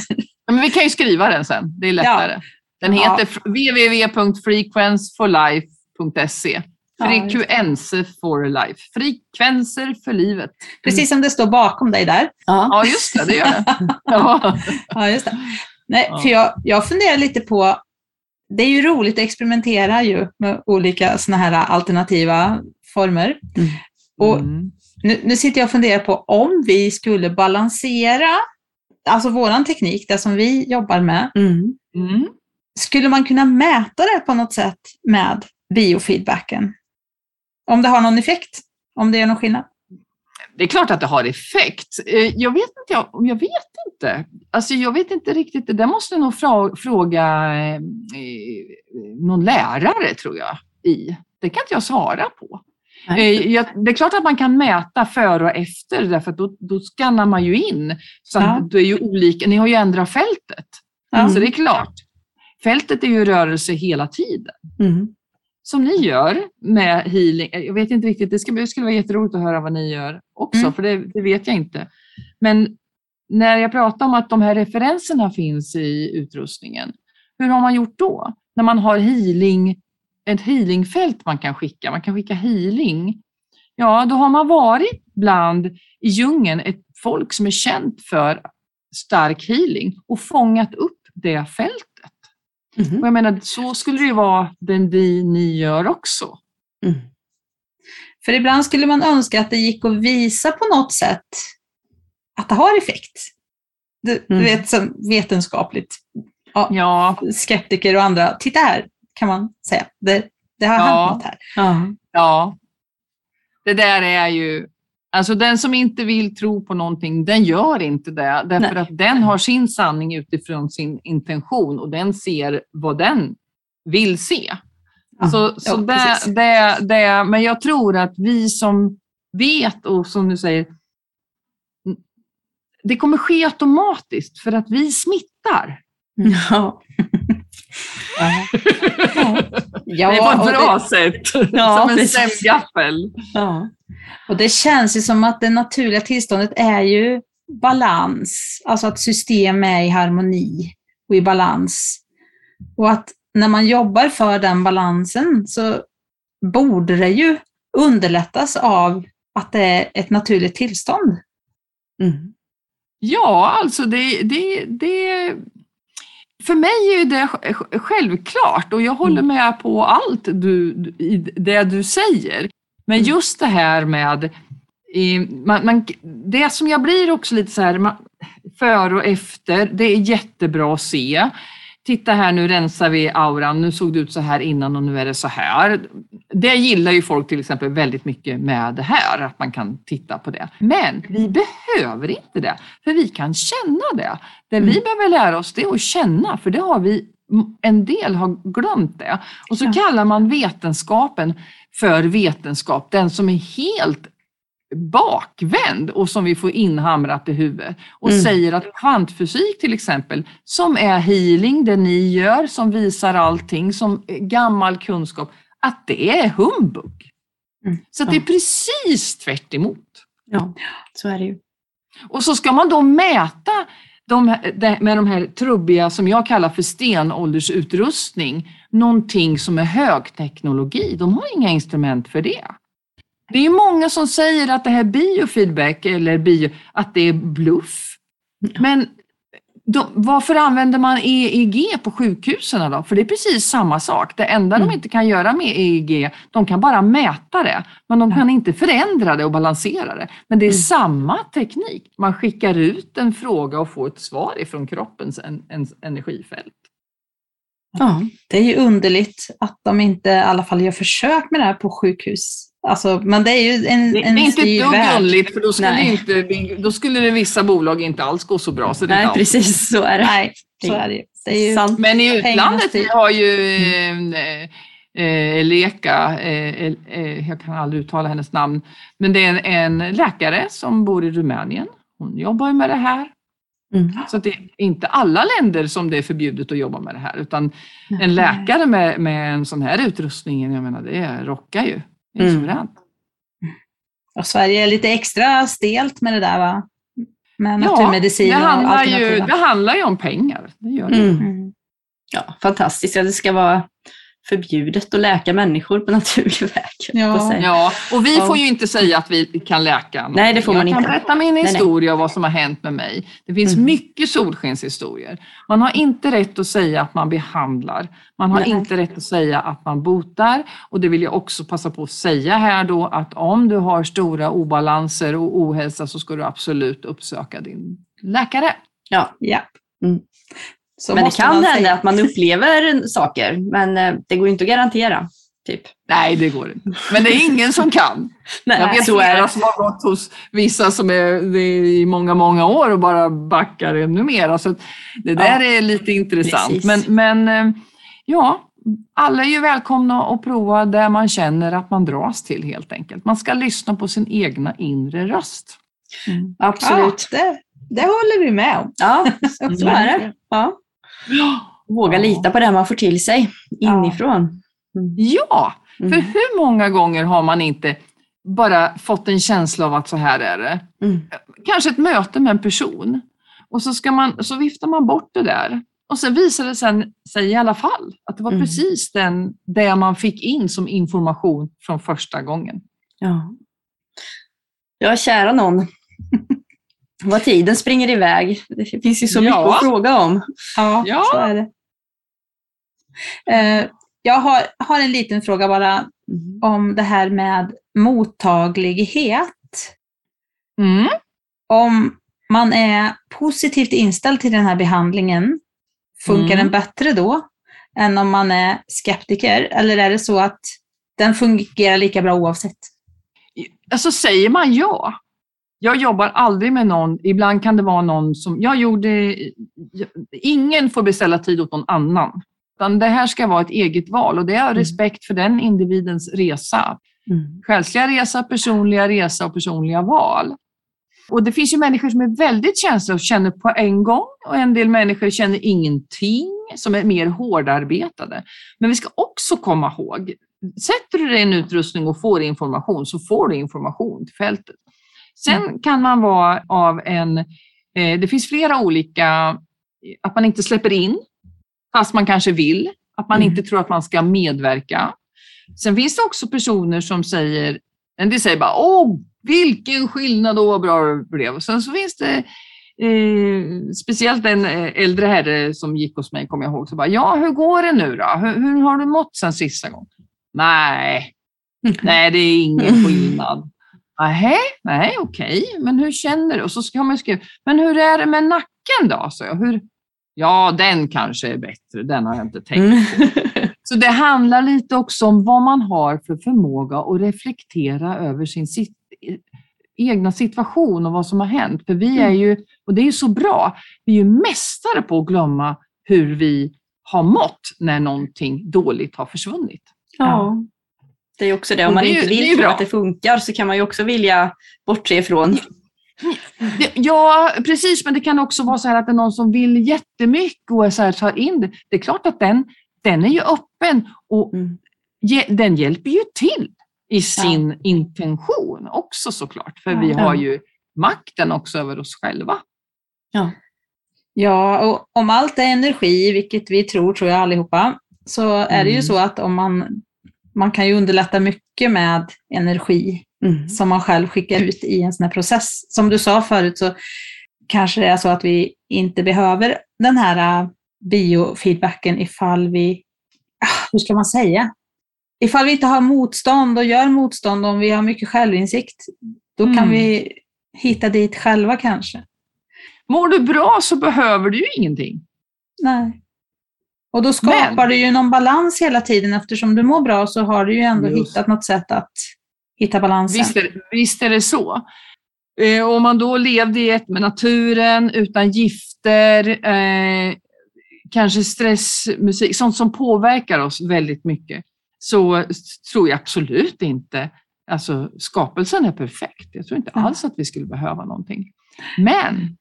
Ja, Men vi kan ju skriva den sen, det är lättare. Den Ja. heter f- www.frequenceforlife.se. Ja, det. Frekvenser for life. Frekvenser för livet. Precis som det står bakom dig där. Ja. Ja, just det, det gör det. (laughs) Ja. Ja, just det. Nej, Ja. för jag, jag funderar lite på, det är ju roligt att experimentera ju med olika såna här alternativa former. Och Mm. nu, nu sitter jag och funderar på om vi skulle balansera, alltså våran teknik, det som vi jobbar med, Mm. Mm. skulle man kunna mäta det på något sätt med biofeedbacken? Om det har någon effekt? Om det gör någon skillnad? Det är klart att det har effekt. Eh, Jag vet inte, jag, jag vet inte. Alltså jag vet inte riktigt. Det där måste nog fra, fråga eh, eh, någon lärare, tror jag, i. Det kan inte jag svara på. Nej. Eh, det är klart att man kan mäta före och efter, därför att då, då skannar man ju in. Så Ja. det är ju olika. Ni har ju ändrat fältet, Ja. så det är klart. Fältet är ju rörelse hela tiden. Mm. Som ni gör med healing. Eh, Jag vet inte riktigt, det skulle, det skulle vara jätteroligt att höra vad ni gör också, Mm. för det, det vet jag inte. Men när jag pratar om att de här referenserna finns i utrustningen, hur har man gjort då? När man har healing, ett healingfält man kan skicka, man kan skicka healing. Ja, då har man varit bland i djungeln ett folk som är känt för stark healing och fångat upp det fältet. Mhm. Och jag menar, så skulle det ju vara den vi, ni gör också. Mm. För ibland skulle man önska att det gick att visa på något sätt att det har effekt. Du, du Mm. vet, som vetenskapligt. Ja, Ja, skeptiker och andra, titta här, kan man säga. Det, det har Ja. hänt något här. Ja. ja. Det där är ju, alltså den som inte vill tro på någonting, den gör inte det. Därför Nej. att den har sin sanning utifrån sin intention och den ser vad den vill se. Ja, Så, så ja, det, det, det, men jag tror att vi som vet och som du säger, det kommer ske automatiskt för att vi smittar. Ja. Ja, det och ett det- bra sätt. Ja, som en stämgaffel. Ja. Och det känns ju som att det naturliga tillståndet är ju balans, alltså att system är i harmoni och i balans. Och att när man jobbar för den balansen så borde det ju underlättas av att det är ett naturligt tillstånd. Mm. Ja, alltså det, det, det... För mig är det sj- självklart och jag håller med på allt du, det du säger. Men Mm. just det här med... Man, man, det som jag blir också lite så här, man, före och efter, det är jättebra att se. Titta här, nu rensar vi auran, nu såg det ut så här innan och nu är det så här. Det gillar ju folk till exempel väldigt mycket med det här, att man kan titta på det. Men vi behöver inte det, för vi kan känna det. Det vi Mm. behöver lära oss det är att känna, för det har vi, en del har glömt det. Och så Ja. kallar man vetenskapen för vetenskap, den som är helt bakvänd och som vi får inhamrat i huvudet. Och Mm. säger att kvantfysik till exempel, som är healing, det ni gör, som visar allting, som gammal kunskap, att det är humbug. Mm. Så det är precis tvärt emot. ja, så är det ju. Och så ska man då mäta de, med de här trubbiga, som jag kallar för stenåldersutrustning, någonting som är högteknologi. De har inga instrument för det. Det är många som säger att det här biofeedback eller bio, att det är bluff. Men de, varför använder man EEG på sjukhusen då? För det är precis samma sak. Det enda de Mm. inte kan göra med EEG, de kan bara mäta det, men de kan inte förändra det och balansera det. Men det är Mm. samma teknik. Man skickar ut en fråga och får ett svar ifrån kroppens en, en, energifält. Ja. Det är ju underligt att de inte i alla fall gör försök med det här på sjukhus. Alltså, men det är ju en, Det, en det är inte ett dugg underligt, för då skulle, Nej. inte, då skulle det vissa bolag inte alls gå så bra. Så det Nej, inte alls precis så är det. Nej, så är det. Det är ju Sant. Men i utlandet vi har ju eh, eh, Leka, eh, eh, jag kan aldrig uttala hennes namn, men det är en, en läkare som bor i Rumänien. Hon jobbar ju med det här. Mm. Så det är inte alla länder som det är förbjudet att jobba med det här, utan en läkare med, med en sån här utrustning, jag menar det rockar ju. Det är Mm. Och Sverige är lite extra stelt med det där va? Med Ja, naturmedicin det och handlar, ju, det handlar ju om pengar. Det gör det. Mm. Mm. Ja, fantastiskt. Ja, det ska vara förbjudet att läka människor på (laughs) naturlig väg. Ja. Ja, och vi Ja. får ju inte säga att vi kan läka. någonting. Nej, det får man jag kan inte. berätta min nej. historia och vad som har hänt med mig. Det finns Mm. mycket solskenshistorier. Man har inte rätt att säga att man behandlar. Man har Nej. inte rätt att säga att man botar. Och det vill jag också passa på att säga här då att om du har stora obalanser och ohälsa så ska du absolut uppsöka din läkare. Ja. Ja. Mm. Så men det kan hända säga. att man upplever saker, men eh, det går inte att garantera. Typ. Nej, det går inte. Men det är ingen som kan. (laughs) Nej, Jag vet så är flera det. som har gått hos vissa som är det är i många, många år och bara backar ännu mer. Så att det där är lite intressant. precis. Men, men eh, ja, alla är ju välkomna att prova det man känner att man dras till helt enkelt. Man ska lyssna på sin egna inre röst. Mm. Absolut. Ja, det, det håller vi med om. Ja, (laughs) så är det. Ja. Våga lita på det man får till sig inifrån. Mm. Ja, för Mm. hur många gånger har man inte bara fått en känsla av att så här är det? Mm. kanske ett möte med en person Och så, ska man, så viftar man bort det där. Och sen visade det sen, sig i alla fall att det var Mm. precis den, det man fick in som information från första gången. Ja. Ja, kära någon. (laughs) Vad tiden springer iväg. Det finns ju så mycket Ja. att fråga om. Ja, Ja. så är det. Eh, jag har, har en liten fråga bara om det här med mottaglighet. Mm. Om man är positivt inställd till den här behandlingen, funkar Mm. den bättre då än om man är skeptiker? Eller är det så att den fungerar lika bra oavsett? Alltså säger man ja. Jag jobbar aldrig med någon, ibland kan det vara någon som, jag gjorde, ingen får beställa tid åt någon annan. Utan det här ska vara ett eget val och det är respekt för den individens resa. Mm. Själsliga resa, personliga resa och personliga val. Och det finns ju människor som är väldigt känsliga och känner på en gång och en del människor känner ingenting, som är mer hårdarbetade. Men vi ska också komma ihåg, sätter du dig i en utrustning och får information så får du information till fältet. Sen kan man vara av en, eh, det finns flera olika, att man inte släpper in fast man kanske vill, att man Mm. inte tror att man ska medverka. Sen finns det också personer som säger, en del säger bara åh, vilken skillnad och vad bra det blev. Och sen så finns det eh, speciellt en eh, äldre herre som gick hos mig, kommer jag ihåg, så bara, ja hur går det nu då? Hur, hur har du mått sen sista gången? Nej, (laughs) nej det är ingen skillnad. Nej, nej okej, men hur känner du? Och så ska man skriva, men hur är det med nacken då? Så jag, hur, ja, den kanske är bättre, den har jag inte tänkt Mm. så det handlar lite också om vad man har för förmåga att reflektera över sin sit egna situation och vad som har hänt. För vi är ju, och det är ju så bra, vi är ju mästare på att glömma hur vi har mått när någonting dåligt har försvunnit. Ja. Det är också det, om man det inte vill tro att det funkar så kan man ju också vilja bortse ifrån. Ja, precis, men det kan också vara så här att det är någon som vill jättemycket och så här, tar in det. Det är klart att den, den är ju öppen och Mm. ge, den hjälper ju till i sin intention också såklart. För vi Ja. har ju makten också över oss själva. Ja, och om allt är energi, vilket vi tror, tror jag allihopa, så är det ju Mm. så att om man, man kan ju underlätta mycket med energi Mm. som man själv skickar ut i en sån här process. Som du sa förut så kanske det är så att vi inte behöver den här äh, biofeedbacken ifall vi, ah, hur ska man säga? Ifall vi inte har motstånd och gör motstånd, om vi har mycket självinsikt, då kan Mm. vi hitta dit själva kanske. Mår du bra så behöver du ju ingenting. Nej. Och då skapar Men- du ju någon balans hela tiden. Eftersom du mår bra så har du ju ändå Just. hittat något sätt att hitta balansen. Visst är, visst är det så. Eh, om man då levde i ett med naturen, utan gifter, eh, kanske stressmusik, sånt som påverkar oss väldigt mycket, så tror jag absolut inte, alltså skapelsen är perfekt. Jag tror inte alls att vi skulle behöva någonting. Men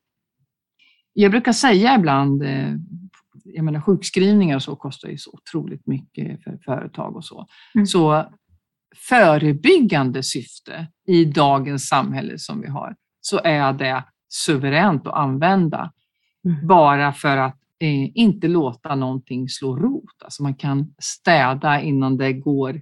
jag brukar säga ibland, eh, jag menar sjukskrivningar och så kostar ju så otroligt mycket för företag och så. Mm. Så förebyggande syfte i dagens samhälle som vi har, så är det suveränt att använda Mm. bara för att eh, inte låta någonting slå rot. Alltså man kan städa innan det går.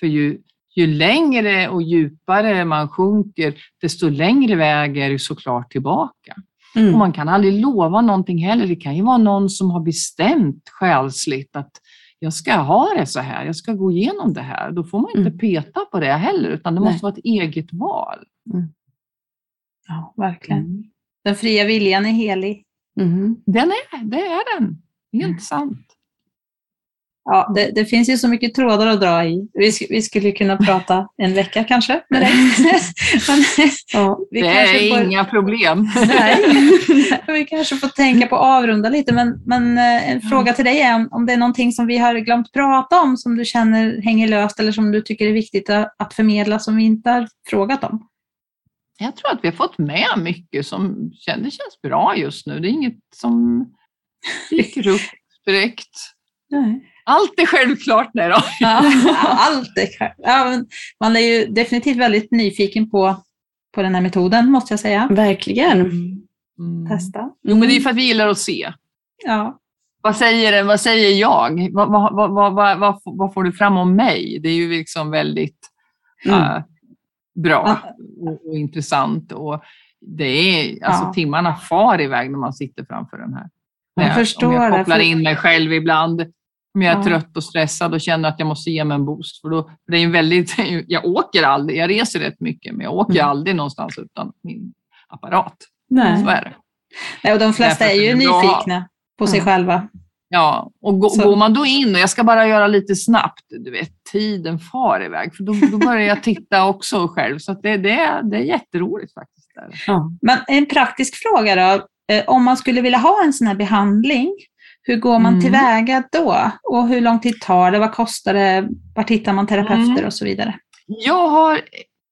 För ju, ju längre och djupare man sjunker, desto längre väg är det såklart tillbaka. Mm. Och man kan aldrig lova någonting heller. Det kan ju vara någon som har bestämt själsligt att jag ska ha det så här, jag ska gå igenom det här. Då får man inte Mm. peta på det heller, utan det Nej. måste vara ett eget val. Ja, verkligen. Den fria viljan är helig. Mm. Den är, det är den. Helt Mm. sant. Ja, det, det finns ju så mycket trådar att dra i. Vi, vi skulle kunna prata en vecka kanske med dig. (laughs) Men Ja. det är får, inga problem. nej, (laughs) vi kanske får tänka på att avrunda lite. Men, men eh, en fråga till dig är om, om det är någonting som vi har glömt prata om som du känner hänger löst eller som du tycker är viktigt att, att förmedla som vi inte har frågat om. Jag tror att vi har fått med mycket som det känns bra just nu. Det är inget som dyker upp direkt. Nej. Allt är självklart. Nej då. Ja, (laughs) allt är själv. Ja, men man är ju definitivt väldigt nyfiken på, på den här metoden, måste jag säga. Verkligen. Mm. Testa. Jo, men det är för att vi gillar att se. Ja. Vad säger, den? vad säger jag? Vad, vad, vad, vad, vad, får du fram om mig? Det är ju liksom väldigt Mm. eh, bra och, och intressant. Och det är, alltså, Ja. Timmarna far iväg när man sitter framför den här. Jag När förstår om jag det, kopplar för- in mig själv ibland. Om jag är Ja. trött och stressad och känner att jag måste ge mig en boost. För då, för det är en väldigt, (laughs) jag åker aldrig, jag reser rätt mycket, men jag åker Mm. aldrig någonstans utan min apparat. Nej. Så är det. Nej, och de flesta Därför är ju nyfikna på sig Ja. själva. Ja, och gå, går man då in och jag ska bara göra lite snabbt, du vet, tiden far iväg. För då, då börjar jag titta (laughs) också själv. Så det, det, är, det är jätteroligt faktiskt. Där. Ja. Men en praktisk fråga då. Eh, Om man skulle vilja ha en sån här behandling, hur går man Mm. tillväga då? Och hur lång tid tar det? Vad kostar det? Var hittar man terapeuter Mm. och så vidare? Jag har,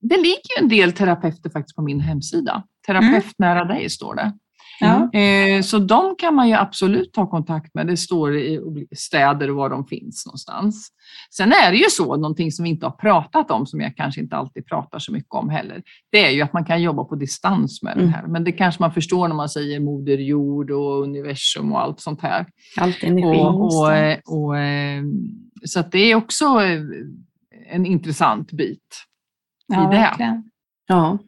det ligger ju en del terapeuter faktiskt på min hemsida. Terapeut nära dig står det. Ja. Eh, Så de kan man ju absolut ta kontakt med. Det står i städer var de finns någonstans. Sen är det ju så, någonting som vi inte har pratat om, som jag kanske inte alltid pratar så mycket om heller. Det är ju att man kan jobba på distans med Mm. det här. Men det kanske man förstår när man säger moder jord och universum och allt sånt här. Allt energi. Och, och, det. eh, och, eh, så att det är också en intressant bit. Ja, i det. verkligen. Ja.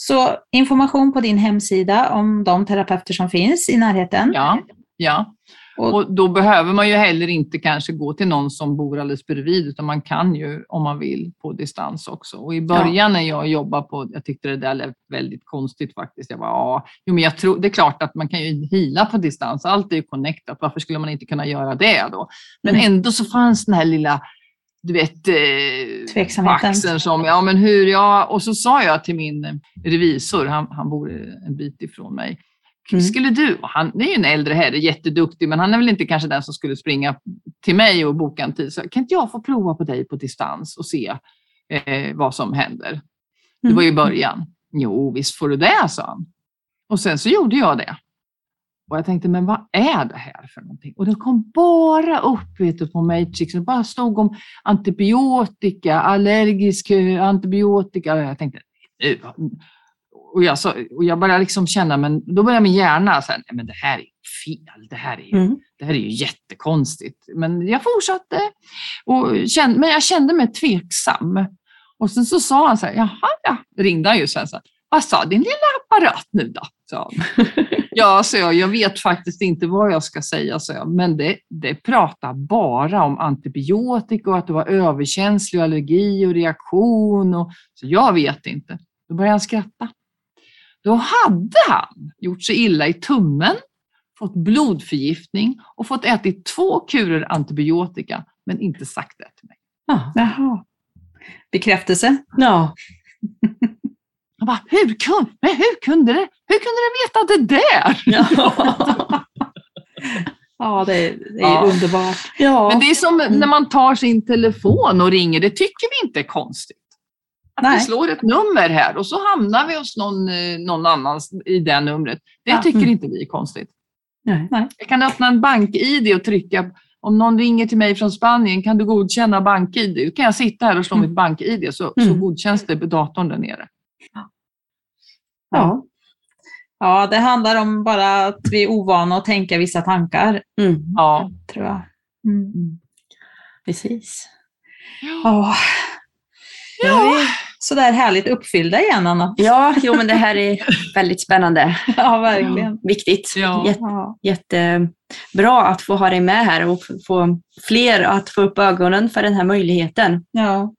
Så information på din hemsida om de terapeuter som finns i närheten. Ja, ja. Och- då behöver man ju heller inte kanske gå till någon som bor alldeles bredvid, utan man kan ju om man vill på distans också. Och i början när jag jobbade på, jag tyckte det där lät väldigt konstigt faktiskt. Jag bara, ja, jo, men jag tror, det är klart att man kan ju hila på distans, allt är ju connectat, varför skulle man inte kunna göra det då? Men Mm. ändå så fanns den här lilla du vet, eh, på axeln som, ja men hur, ja, och så sa jag till min revisor, han, han bor en bit ifrån mig, Mm. skulle du, han det är ju en äldre herre, jätteduktig, men han är väl inte kanske den som skulle springa till mig och boka en tid. Så kan inte jag få prova på dig på distans och se eh, vad som händer? Det var ju början. Jo, visst får du det, sa han. Och sen så gjorde jag det. Och jag tänkte, men vad är det här för någonting? Och det kom bara upp vet du, på Matrix. Det bara stod om antibiotika, allergisk eh, antibiotika. Och jag tänkte, "Nu, och jag, så, och jag började liksom känna, men då började min hjärna säga, men det här är fel, det här är, ju- Mm. det här är ju jättekonstigt. Men jag fortsatte, och kände, men jag kände mig tveksam. Och sen så sa han så här, jaha ja, ringde han ju sen så här, vad sa din lilla apparat nu då? Sa han. (laughs) ja, så jag, jag vet faktiskt inte vad jag ska säga, så jag, men det, det pratar bara om antibiotika och att du var överkänslig och allergi och reaktion. Och, så jag vet inte. Då började han skratta. Då hade han gjort sig illa i tummen, fått blodförgiftning och fått ätit två kurer antibiotika, men inte sagt det till mig. Ja. Jaha. Bekräftelse. ja. (laughs) Jag bara, hur kunde, men hur kunde det? Hur kunde det veta det där? (laughs) (laughs) Ja, det är, det är Ja. underbart. ja. Men det är som när man tar sin telefon och ringer, det tycker vi inte är konstigt. Att vi Nej. slår ett nummer här och så hamnar vi hos någon, eh, någon annan i det numret. Det Ja. tycker Mm. inte vi är konstigt. Nej. Jag kan öppna en bank-id och trycka, om någon ringer till mig från Spanien, kan du godkänna bank-id? Då kan jag sitta här och slå Mm. mitt bank-id så, så Mm. godkänns det på datorn där nere. Ja. Ja, det handlar om bara att vi är ovana att tänka vissa tankar, Mm. Ja. tror jag. Mm. Precis. Ja. Är vi sådär härligt uppfyllda igen, Anna. Ja, jo, men det här är väldigt spännande. (laughs) Ja, verkligen. Viktigt. Ja. Jätte, Ja. jättebra att få ha dig med här och få fler att få upp ögonen för den här möjligheten. Ja.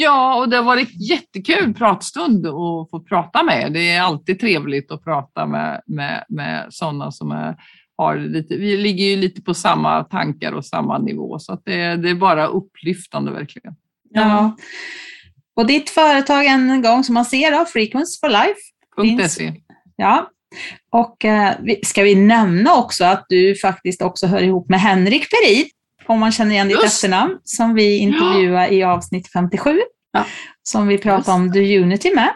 Ja, och det har varit jättekul pratstund att få prata med. Det är alltid trevligt att prata med, med, med sådana som är, har lite, vi ligger ju lite på samma tankar och samma nivå, så att det, det är bara upplyftande verkligen. ja. Och ditt företag en gång som man ser då, Frequency for Life. Finns- .se. Ja. Och eh, ska vi nämna också att du faktiskt också hör ihop med Henrik Perid, om man känner igen ditt Just. efternamn, som vi intervjuade i avsnitt 57, Ja. som vi pratade Just. om The Unity med.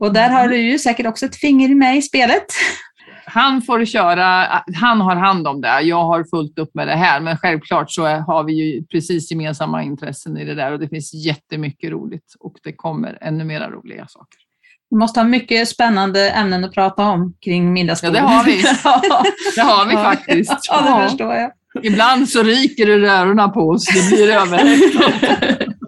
Och där har du ju säkert också ett finger med i spelet. Han får köra, han har hand om det. Jag har fullt upp med det här, men självklart så har vi ju precis gemensamma intressen i det där och det finns jättemycket roligt och det kommer ännu mera roliga saker. Vi måste ha mycket spännande ämnen att prata om kring Ja, middagsbordet. det har vi. (laughs) Det har vi Ja. faktiskt. Ja, det Ja. förstår jag. Ibland så ryker det rörorna på oss. Det blir över. (laughs)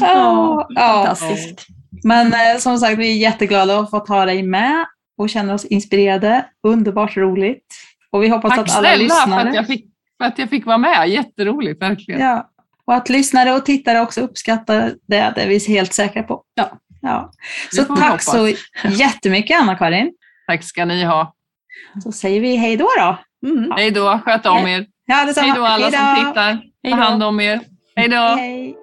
Ja, ja. Fantastiskt. Men eh, som sagt, vi är jätteglada att få ha dig med och känner oss inspirerade. Underbart roligt. Och vi hoppas Tack att alla snälla för lyssnare... att, jag fick, för att jag fick vara med. Jätteroligt, verkligen. Ja. Och att lyssnare och tittare också uppskattar det, det är vi helt säkra på. Ja. ja. Så tack hoppas. så (laughs) jättemycket Anna-Karin. Tack ska ni ha. Så säger vi hej då då. Mm. Hej då, sköt om er. Ja, detsamma. Hej då alla som Hej då. tittar. Ta hand om er. Hej då. Hej.